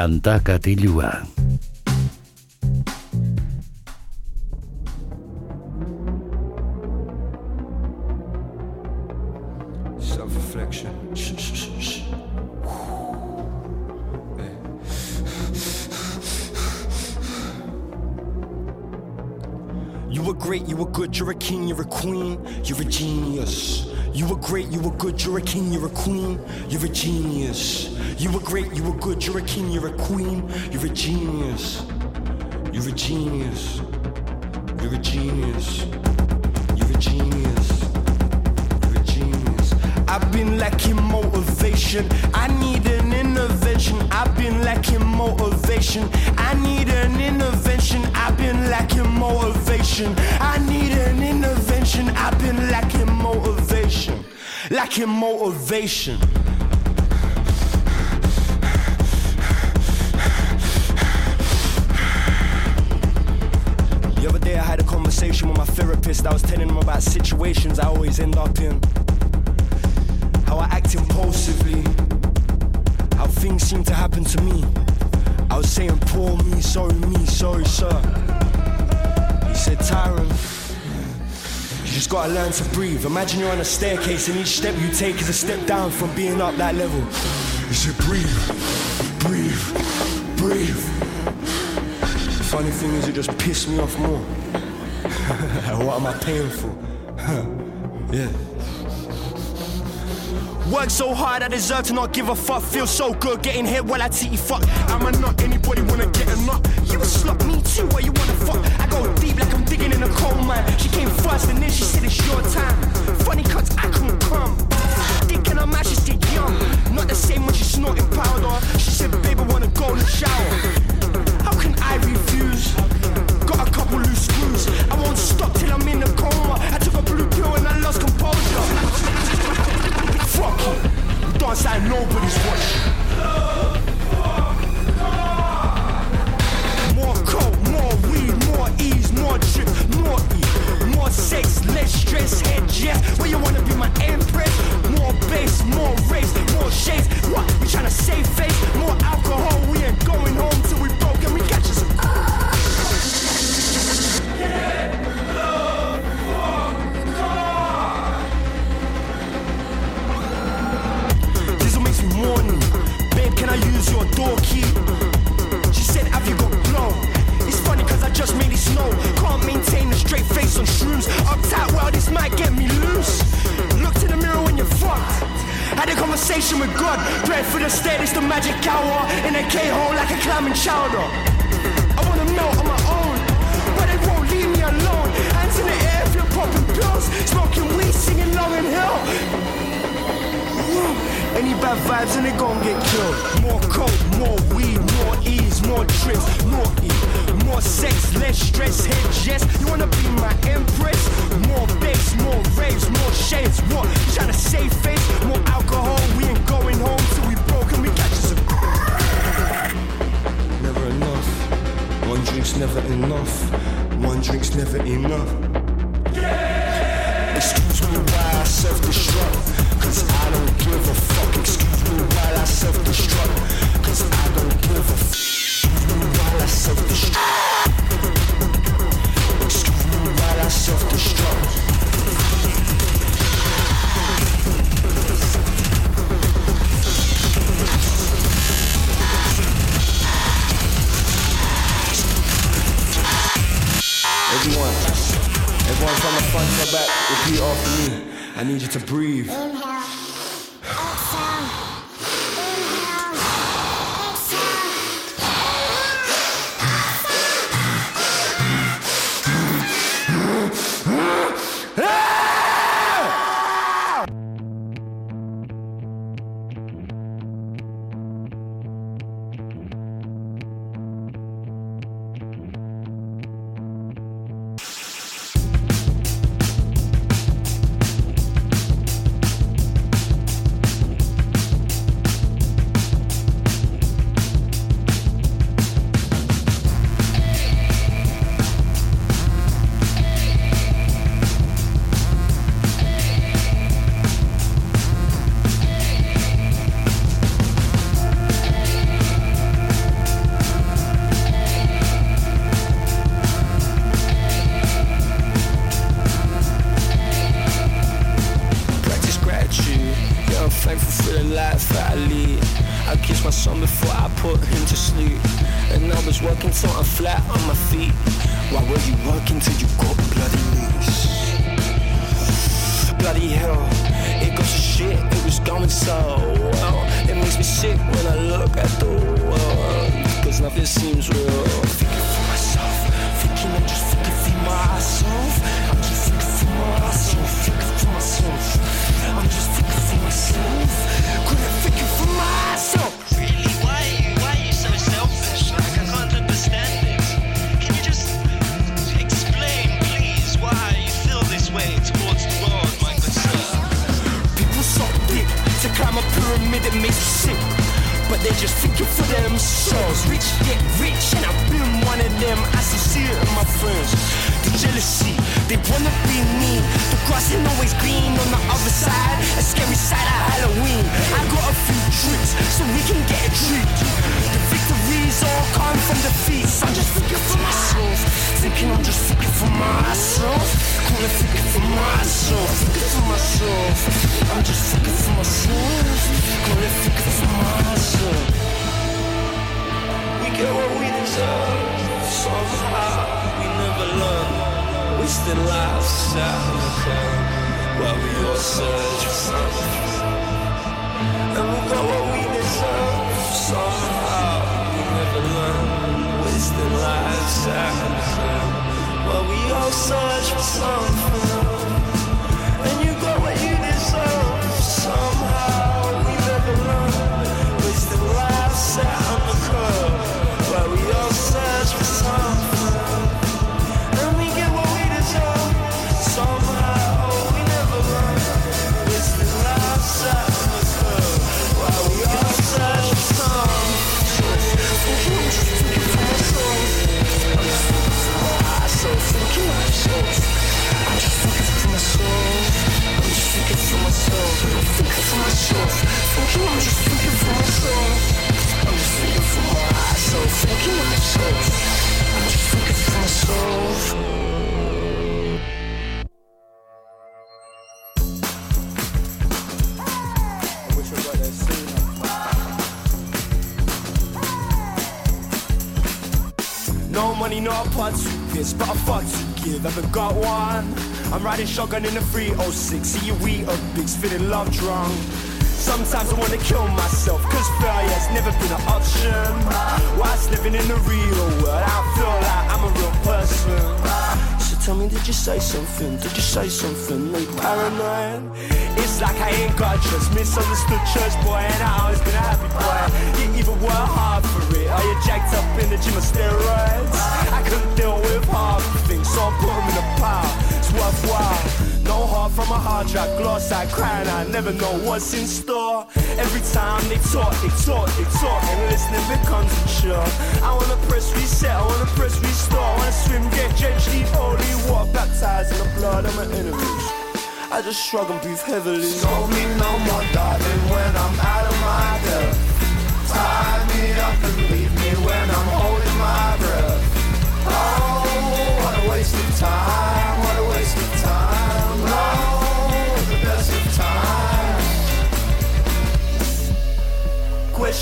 Kanta katilua. You're a king, you're a queen, you're a genius. You were great, you were good, you're a king, you're a queen, you're a genius. You're a genius. You're a genius. You're a genius. You're a genius. I've been lacking motivation. Lacking motivation. The other day I had a conversation with my therapist. I was telling him about situations I always end up in. How I act impulsively. How things seem to happen to me. I was saying, poor me, sorry me, sorry sir. He said, Tyron, you just gotta learn to breathe. Imagine you're on a staircase and each step you take is a step down from being up that level. You should breathe, breathe, breathe. The funny thing is, it just pissed me off more. what am I paying for? yeah. Work so hard, I deserve to not give a fuck. Feel so good getting hit while I titty fuck. Am I not anybody wanna get a nut? You a slut, me too. Where you wanna fuck? I go deep like I'm digging in a coal mine. She came first and then she said it's your time. Funny cuts, I couldn't come. Thinking I'm actually still young. Not the same when she snorted powder. She said, baby, wanna go in the shower. How can I refuse? Got a couple loose screws. I won't stop till I'm in a coma. I took a blue pill and I lost composure. Fuck you. Dance like nobody's watching. More coke, more weed, more ease, more drip, more E, more sex, less stress, head jet. Where you wanna be my empress? More bass, more race, more shades. What? We tryna save face? More alcohol, we ain't going home till we broke I use your door key? She said, Have you got blow? It's funny cause I just made it snow. Can't maintain a straight face on shrooms. Uptight, well, this might get me loose. Look to the mirror when you're fucked. Had a conversation with God. Pray for the state, it's the magic hour. In a K hole like a climbing chowder. I wanna melt on my own, but they won't leave me alone. Hands in the air if you're popping pills. Smoking weed, singing long and hill. Any bad vibes and they gon' get killed. More coke, more weed, more ease, more trips, more E, more sex, less stress, head yes. You wanna be my empress? More bass, more raves, more shades. What? You tryna save face? More alcohol, we ain't going home till we broke and we catch us. Never enough. One drink's never enough. One drink's never enough. Yeah! Excuse me while I self-destruct Cause I don't give a fuck Excuse me while I self-destruct Cause I don't give a fuck Excuse me while I self-destruct Excuse me while I self-destruct Everyone, everyone from the front to the back, repeat after me. I need you to breathe. Sleep. And I was working till I'm flat on my feet. Why were you working till you got bloody knees? Bloody hell, it goes to shit, it was going so well. It makes me sick when I look at the world. Cause nothing seems real. Thinking for myself, thinking I'm just thinking for myself. I'm just thinking for myself, thinking for myself. I'm just thinking for myself. Couldn't thinking for myself. Pyramid it makes you sick. But they're just thinking for themselves. Rich get rich, and I've been one of them. I in my friends. The jealousy, they wanna be me. The grass ain't always green on the other side. A scary side of Halloween. I got a few tricks so we can get a treat. The victories all come from defeats. I'm just thinking for myself. Thinking I'm just thinking for myself. Gonna thinking for myself. Thinking for myself. I'm just thinking for myself. Gonna thinking for myself. We get what we deserve. Somehow we never learn. Wasted lives while we all search for something. And we got what we deserve. Somehow wasting lives. Well, we all search for something. Myself. I'm just for myself. I'm just thinking for myself. I'm just for myself. I I. No money, not a part to piss, but a fuck to give. Haven't got one. I'm riding shotgun in a 306. See you eat a bigs, feeling love drunk. Sometimes I wanna kill myself, cause failure's never been an option. Whilst living in the real world, I feel like I'm a real person. So tell me, did you say something? Did you say something? You paranoid? It's like I ain't got trust. Misunderstood church boy, and I always been a happy boy. You even work hard for it. Are you jacked up in the gym of steroids? I couldn't deal with half the things, so I put them in a pile. Worthwhile. No heart from a hard drive, gloss I crying, I never know what's in store. Every time they talk, they talk, they talk, and listening becomes chore. I wanna press reset, I wanna press restore, I wanna swim, get eat holy water, baptized in the blood of my enemies. I just shrug and breathe heavily. Scold me no more, darling, when I'm out of my depth. Tie me up and leave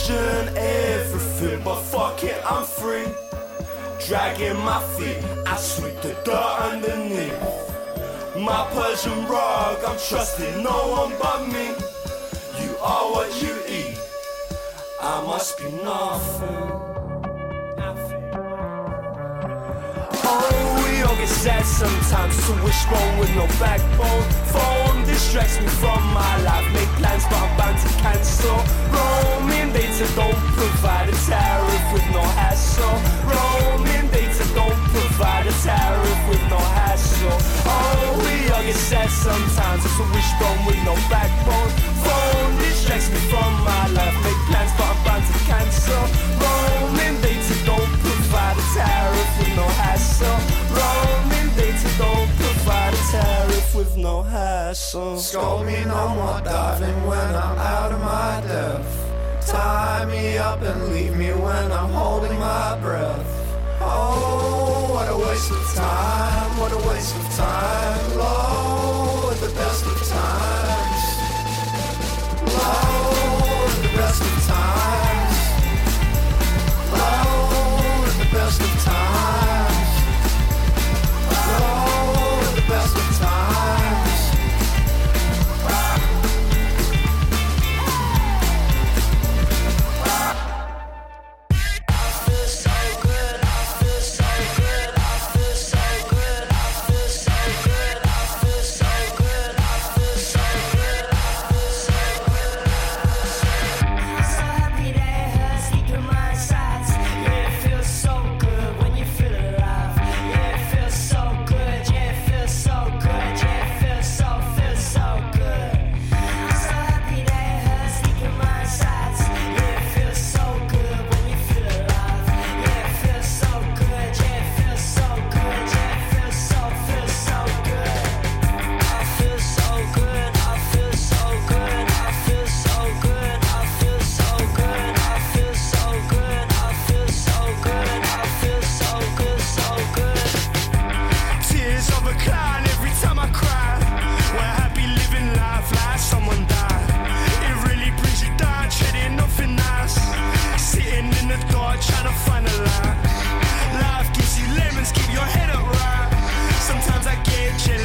Question everything, but fuck it, I'm free. Dragging my feet, I sweep the dirt underneath. My Persian rug, I'm trusting no one but me. You are what you eat. I must be nothing. Oh, we all get sad sometimes. It's a wishbone with no backbone. Phone distracts me from my life. Make plans, but I'm bound to cancel. Roaming data don't provide a tariff with no hassle. Roaming data don't provide a tariff with no hassle. Oh, we all get sad sometimes. It's a wishbone with no backbone. Phone distracts me from my life. Make plans, but I'm bound to cancel. Roaming with no hassle. Scold me no more, darling, when I'm out of my depth. Tie me up and leave me when I'm holding my breath. Oh, what a waste of time, what a waste of time. Low at the best of times. Low at the best of times.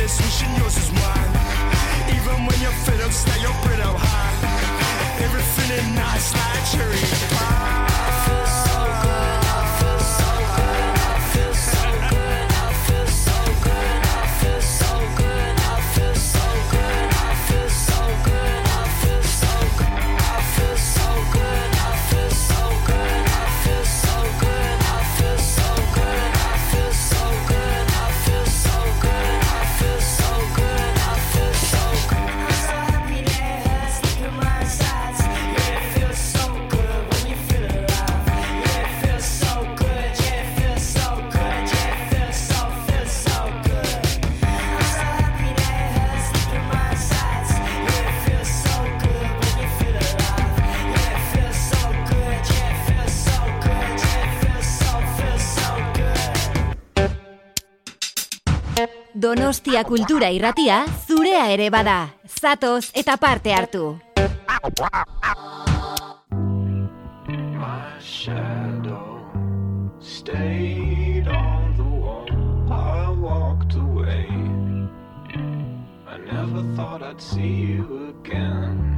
Get wishing yours was mine. Even when you're fed up, stay your up high. Everything is nice like cherry pie. Donostia kultura irratia zurea ere bada. Zatoz eta parte hartu. My shadow stayed on the wall. I walked away. I never thought I'd see you again.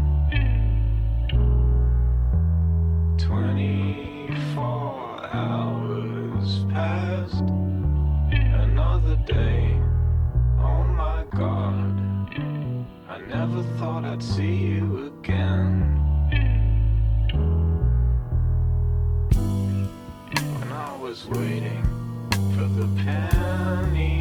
Thought I'd see you again. when I was waiting for the penny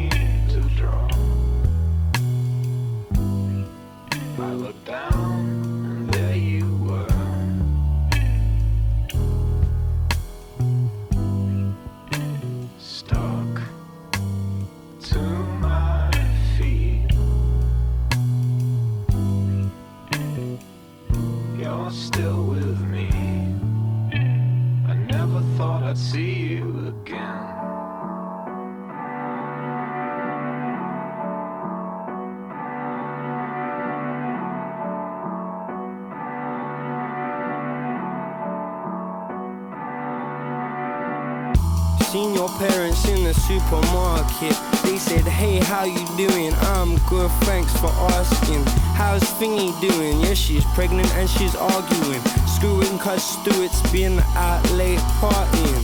pregnant and she's arguing. Screwing cause Stuart's been out late partying.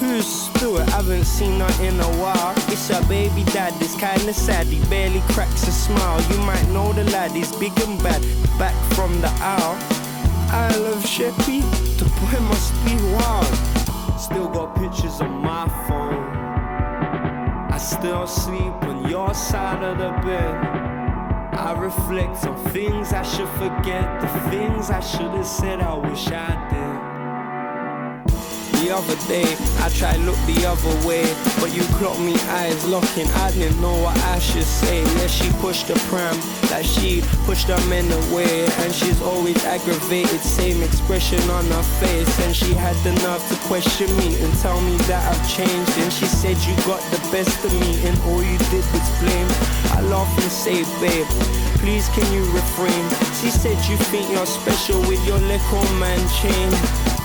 Who's Stuart? I haven't seen her in a while. It's her baby dad, this kinda sad. He barely cracks a smile. You might know the lad, he's big and bad. Back from the owl. I love Sheppy, the boy must be wild. Still got pictures on my phone. I still sleep on your side of the bed. I reflect on things I should forget, the things I should have said I wish I. The other day, I tried look the other way, but you clocked me eyes locking. I didn't know what I should say. Yeah, she pushed the pram like she pushed her men away, and she's always aggravated. Same expression on her face, and she had the nerve to question me and tell me that I've changed. And she said you got the best of me, and all you did was blame. I laugh and say, babe. Please can you refrain? She said you think you're special with your little man chain.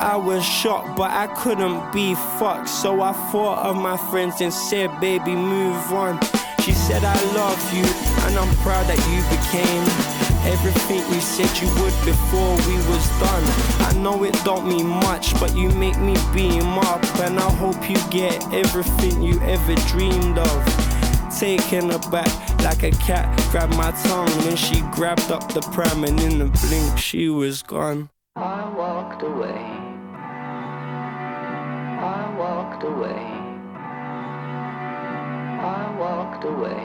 I was shocked, but I couldn't be fucked. So I thought of my friends and said, baby, move on. She said, I love you, and I'm proud that you became everything you said you would before we was done. I know it don't mean much, but you make me beam up, and I hope you get everything you ever dreamed of. Taken aback like a cat grabbed my tongue, then she grabbed up the pram, and in a blink she was gone. I walked away. I walked away. I walked away.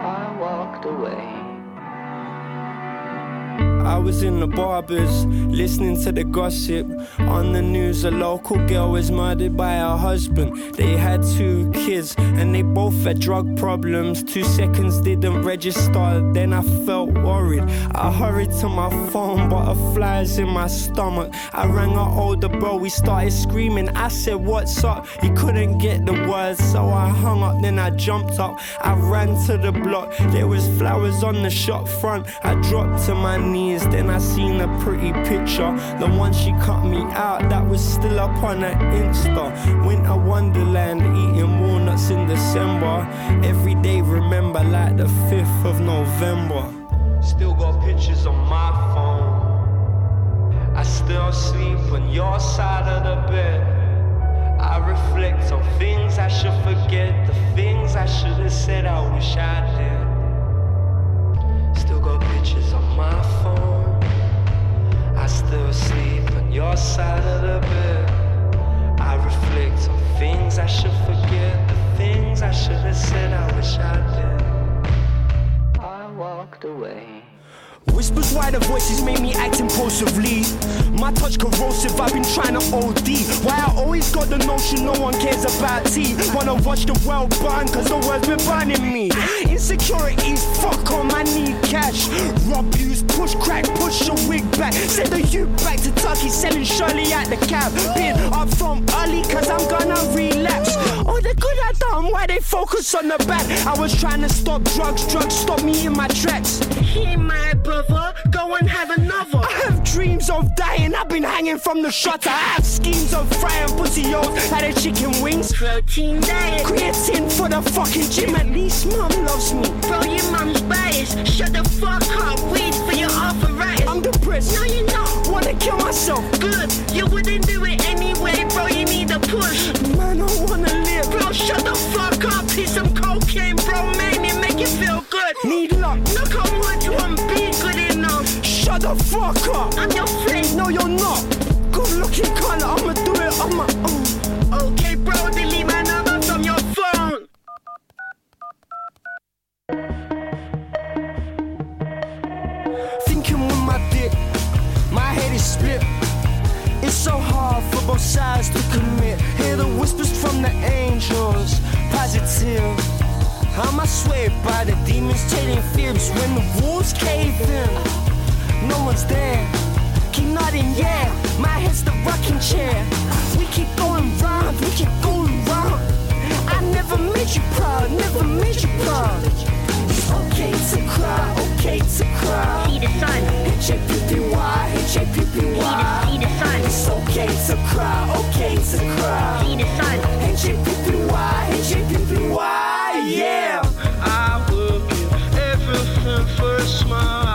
I walked away. I was in the barbers, listening to the gossip. On the news, a local girl was murdered by her husband. They had two kids, and they both had drug problems. Two seconds didn't register, then I felt worried. I hurried to my phone, butterflies in my stomach. I rang our older bro, we started screaming. I said, What's up? He couldn't get the words, so I hung up, then I jumped up. I ran to the block, there was flowers on the shop front. I dropped to my knees, then I seen a pretty picture. The one she cut me out, that was still up on her Insta. Winter Wonderland, eating walnuts in December. Every day remember like the 5th of November. Still got pictures on my phone. I still sleep on your side of the bed. I reflect on things I should forget, the things I should have said I wish I did. Still got pictures on my phone. Still sleep on your side of the bed. I reflect on things I should forget, the things I should have said I wish I did. I walked away. Whispers why the voices make me act impulsively. My touch corrosive, I've been trying to OD. Why I always got the notion no one cares about tea. Wanna watch the world burn, cause the world's been burning me. Insecurities, fuck on my need cash. Rob use, push crack, push your wig back. Send the youth back to Turkey, selling Shirley at the cab. Been up from early, cause I'm gonna relapse. Oh, the good I done, why they focus on the bad? I was trying to stop drugs, drugs stop me in my tracks. Hey, my brother, go and have another. I have dreams of dying, I've been hanging from the shutter. I have schemes of frying pussy yo like a chicken wings. Protein diet, creatine for the fucking gym. At least mom loves me. Bro, your mom's biased. Shut the fuck up, weed for your arthritis. I'm depressed. No, you're not. Wanna kill myself. Good, you wouldn't do it anyway, bro. You need a push. Man, I wanna live. Bro, shut the fuck up. Here's some cocaine, bro. Man, it make you feel good. Need luck. Look how the fuck up. I'm your friend. No, you're not. Good looking cunt. I'ma do it on my own. Okay, bro, delete my number from your phone. Thinking with my dick, my head is split. It's so hard for both sides to commit. Hear the whispers from the angels, positive. I'm swayed by the demons telling fibs when the walls cave in. No one's there. Keep nodding, yeah. My head's the rocking chair. We keep going round, we keep going round. I never made you proud, never made you proud. It's okay to cry, okay to cry. See the sun. H-A-P-P-Y, H-A-P-P-Y. See the sun. It's okay to cry, okay to cry. See the sun. H-A-P-P-Y, H-A-P-P-Y, yeah. I will give everything for a smile.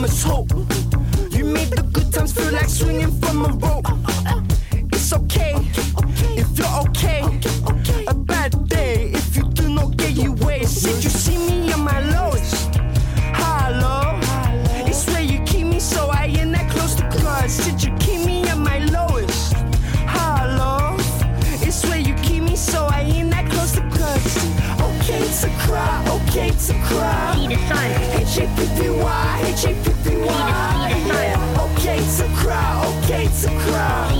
My hope. You make the good times feel like swinging from a rope. It's okay if you're okay. A bad day if you do not get your way. Did you see me on my lowest? Hello, it's where you keep me so I ain't that close to God. Did you keep me at my lowest? Hello, it's where you keep me so I ain't that close to God. Okay to cry, okay to cry. See the sun. H-A-P-P-Y, H-A-P-P-Y. Okay to cry, okay to cry.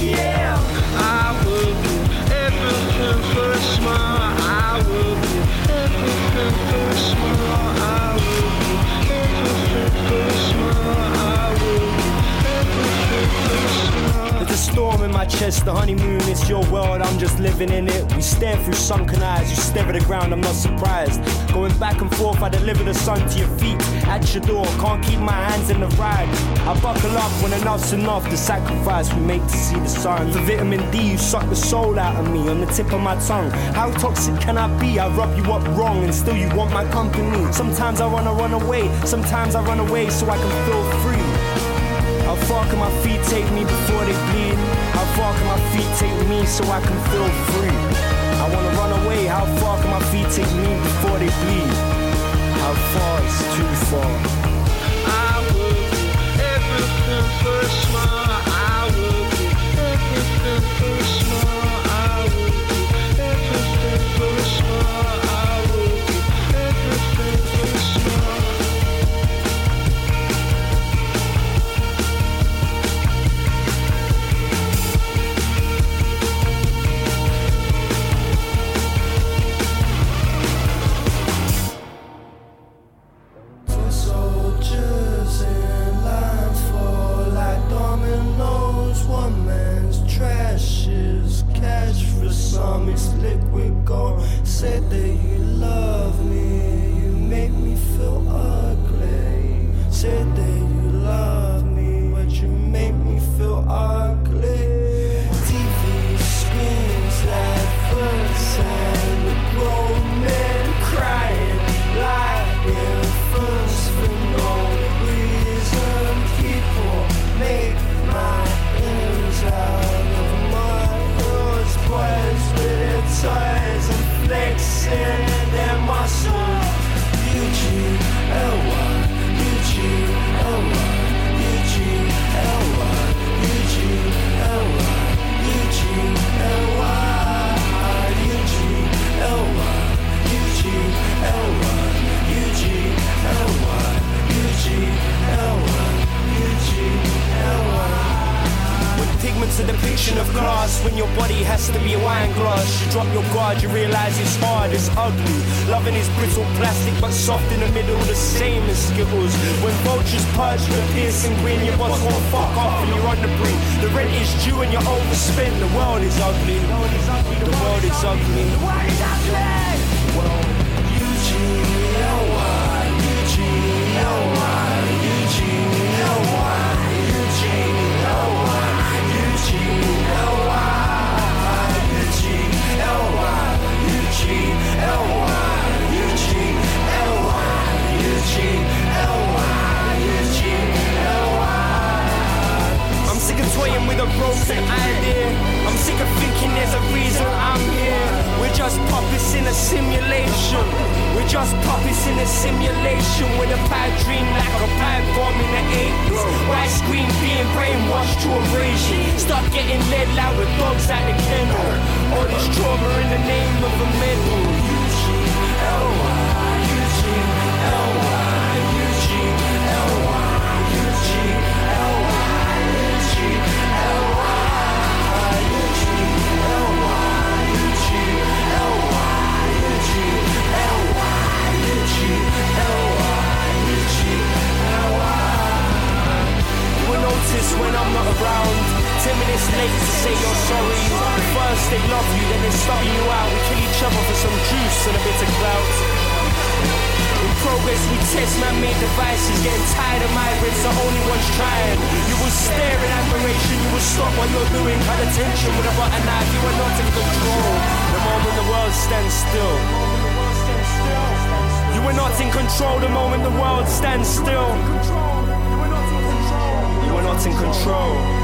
Yeah. I will give everything for a smile. A storm in my chest, the honeymoon is your world, I'm just living in it. We stare through sunken eyes, you stare at the ground, I'm not surprised. Going back and forth, I deliver the sun to your feet. At your door, can't keep my hands in the ride. I buckle up when enough's enough, the sacrifice we make to see the sun. For vitamin D, you suck the soul out of me on the tip of my tongue. How toxic can I be? I rub you up wrong and still you want my company. Sometimes I wanna run away, sometimes I run away so I can feel free. How far can my feet take me before they bleed? How far can my feet take me so I can feel free? I wanna run away, how far can my feet take me before they bleed? How far is too far? I will give everything for a smile. I will give everything They love you, then they start you out. We kill each other for some juice and a bit of clout. In progress, we test man-made devices. Getting tired of migrants, the only ones trying. You will stare in admiration. You will stop what you're doing. Cut attention with a butter knife. You are not in control. The moment the world stands still. You are not in control. The moment the world stands still. You are not in control.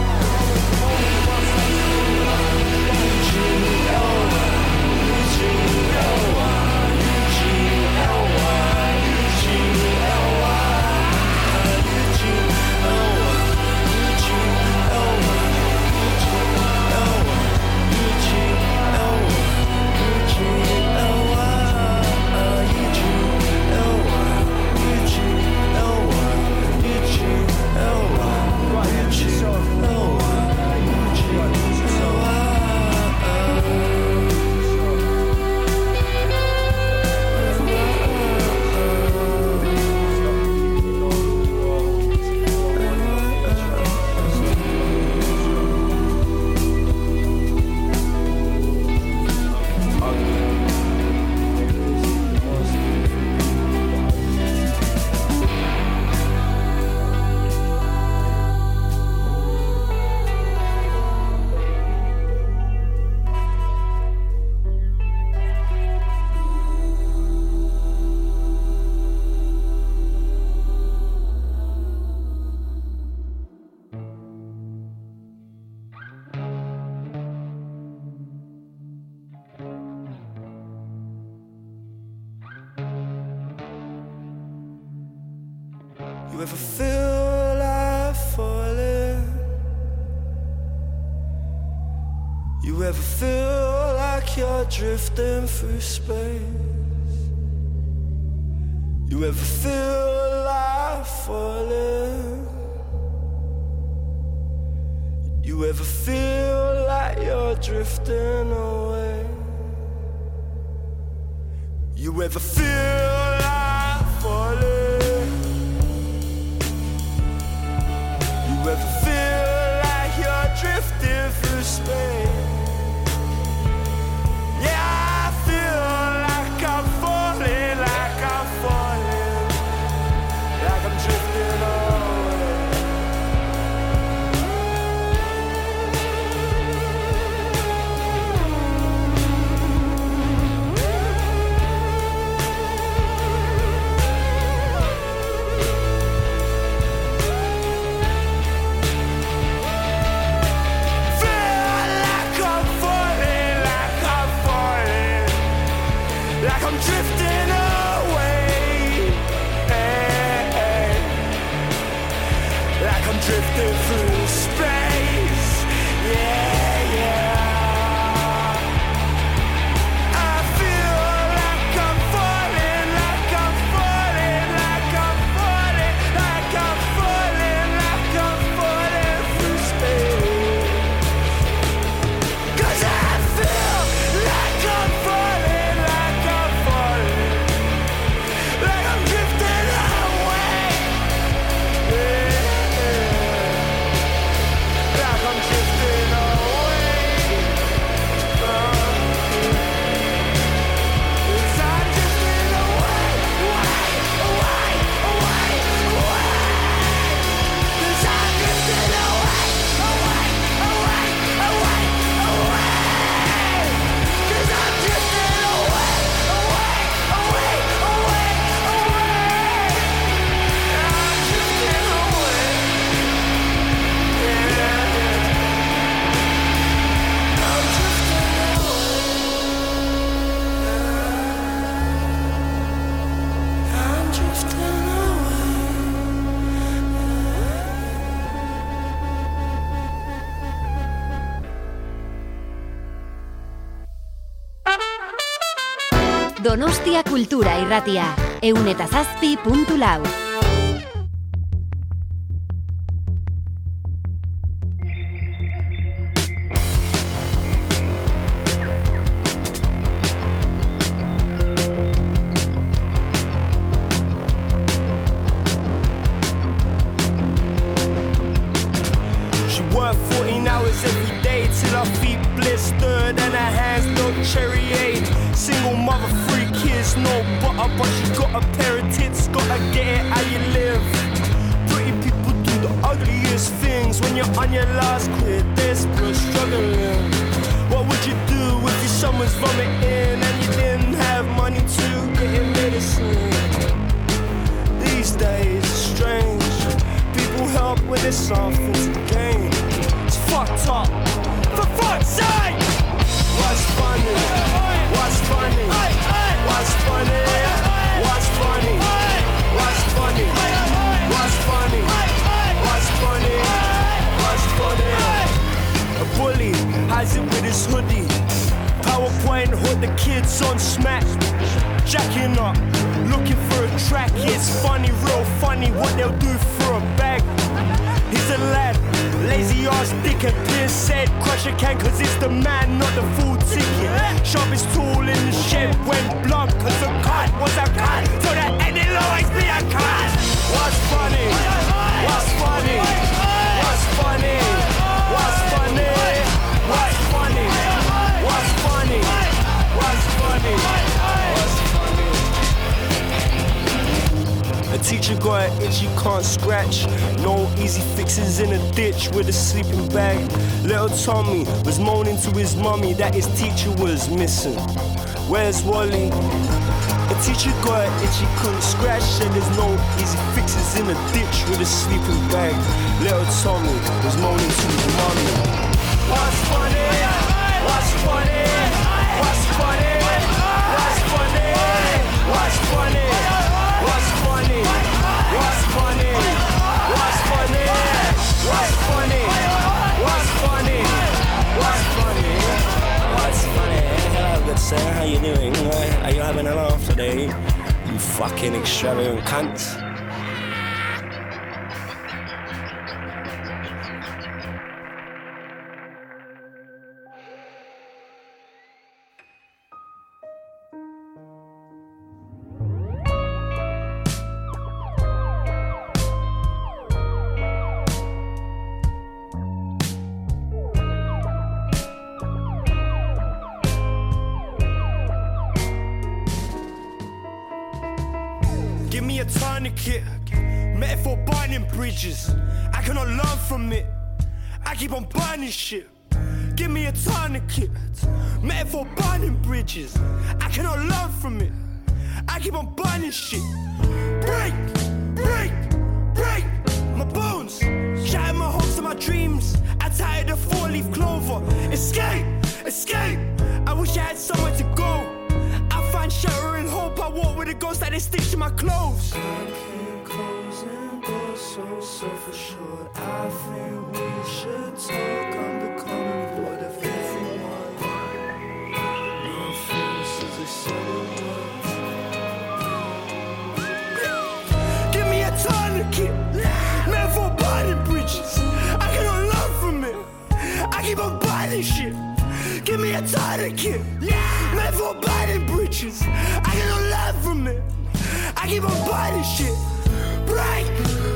drifting through space. You ever feel alive falling? You ever feel like you're drifting away? You ever feel alive falling? You ever feel like you're drifting through space? Yeah! Kultura Irratia. Eun. Give me a tourniquet, metaphor burning bridges. I cannot learn from it. I keep on burning shit. Give me a tourniquet, metaphor burning bridges. I cannot learn from it. I keep on burning shit. Break, break, break my bones. Shatter my hopes and my dreams. I tired of four leaf clover. Escape, escape. I wish I had somewhere to go. Find shelter and hope. I walk with a ghost that is stitched to my clothes. I keep closing doors, So self-assured, I think we should talk. I'm becoming bored of everyone. No Give me a tourniquet, metaphor burning bridges. I cannot learn from it. I keep on burning shit. Give me a tourniquet. Nah. Man for biting breaches. I get no love from it. I keep on biting shit. Break,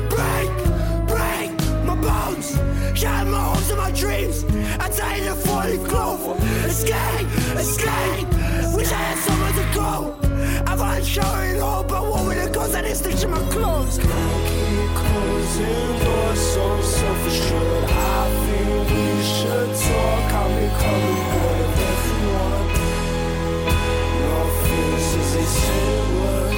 break bones. shattered my hopes and my dreams. I tied in a falling, clove. Escape, escape. Wish I had somewhere to go. I've had showering hope, but what will it cause? I didn't stitch in my clothes. I keep closing doors, so selfish. I think we should talk. I'm becoming one of everyone. No fears as they say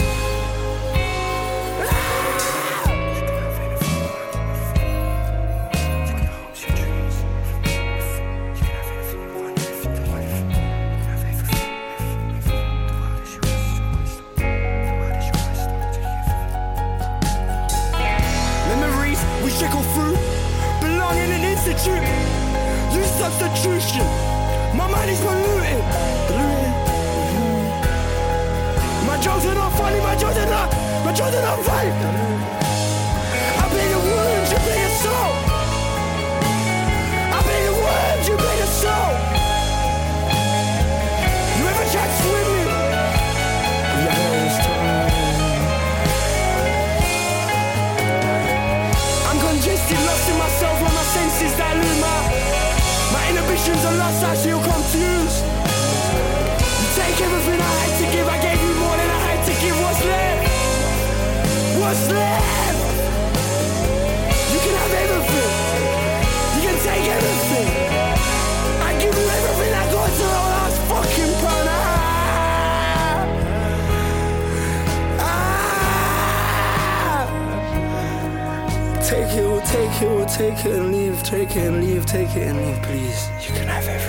pollution. My money's polluting. My jokes are not funny, my jokes are not, my jokes are not funny. passage come to you take it and leave, take it and leave, take it and leave, please. You can have everything.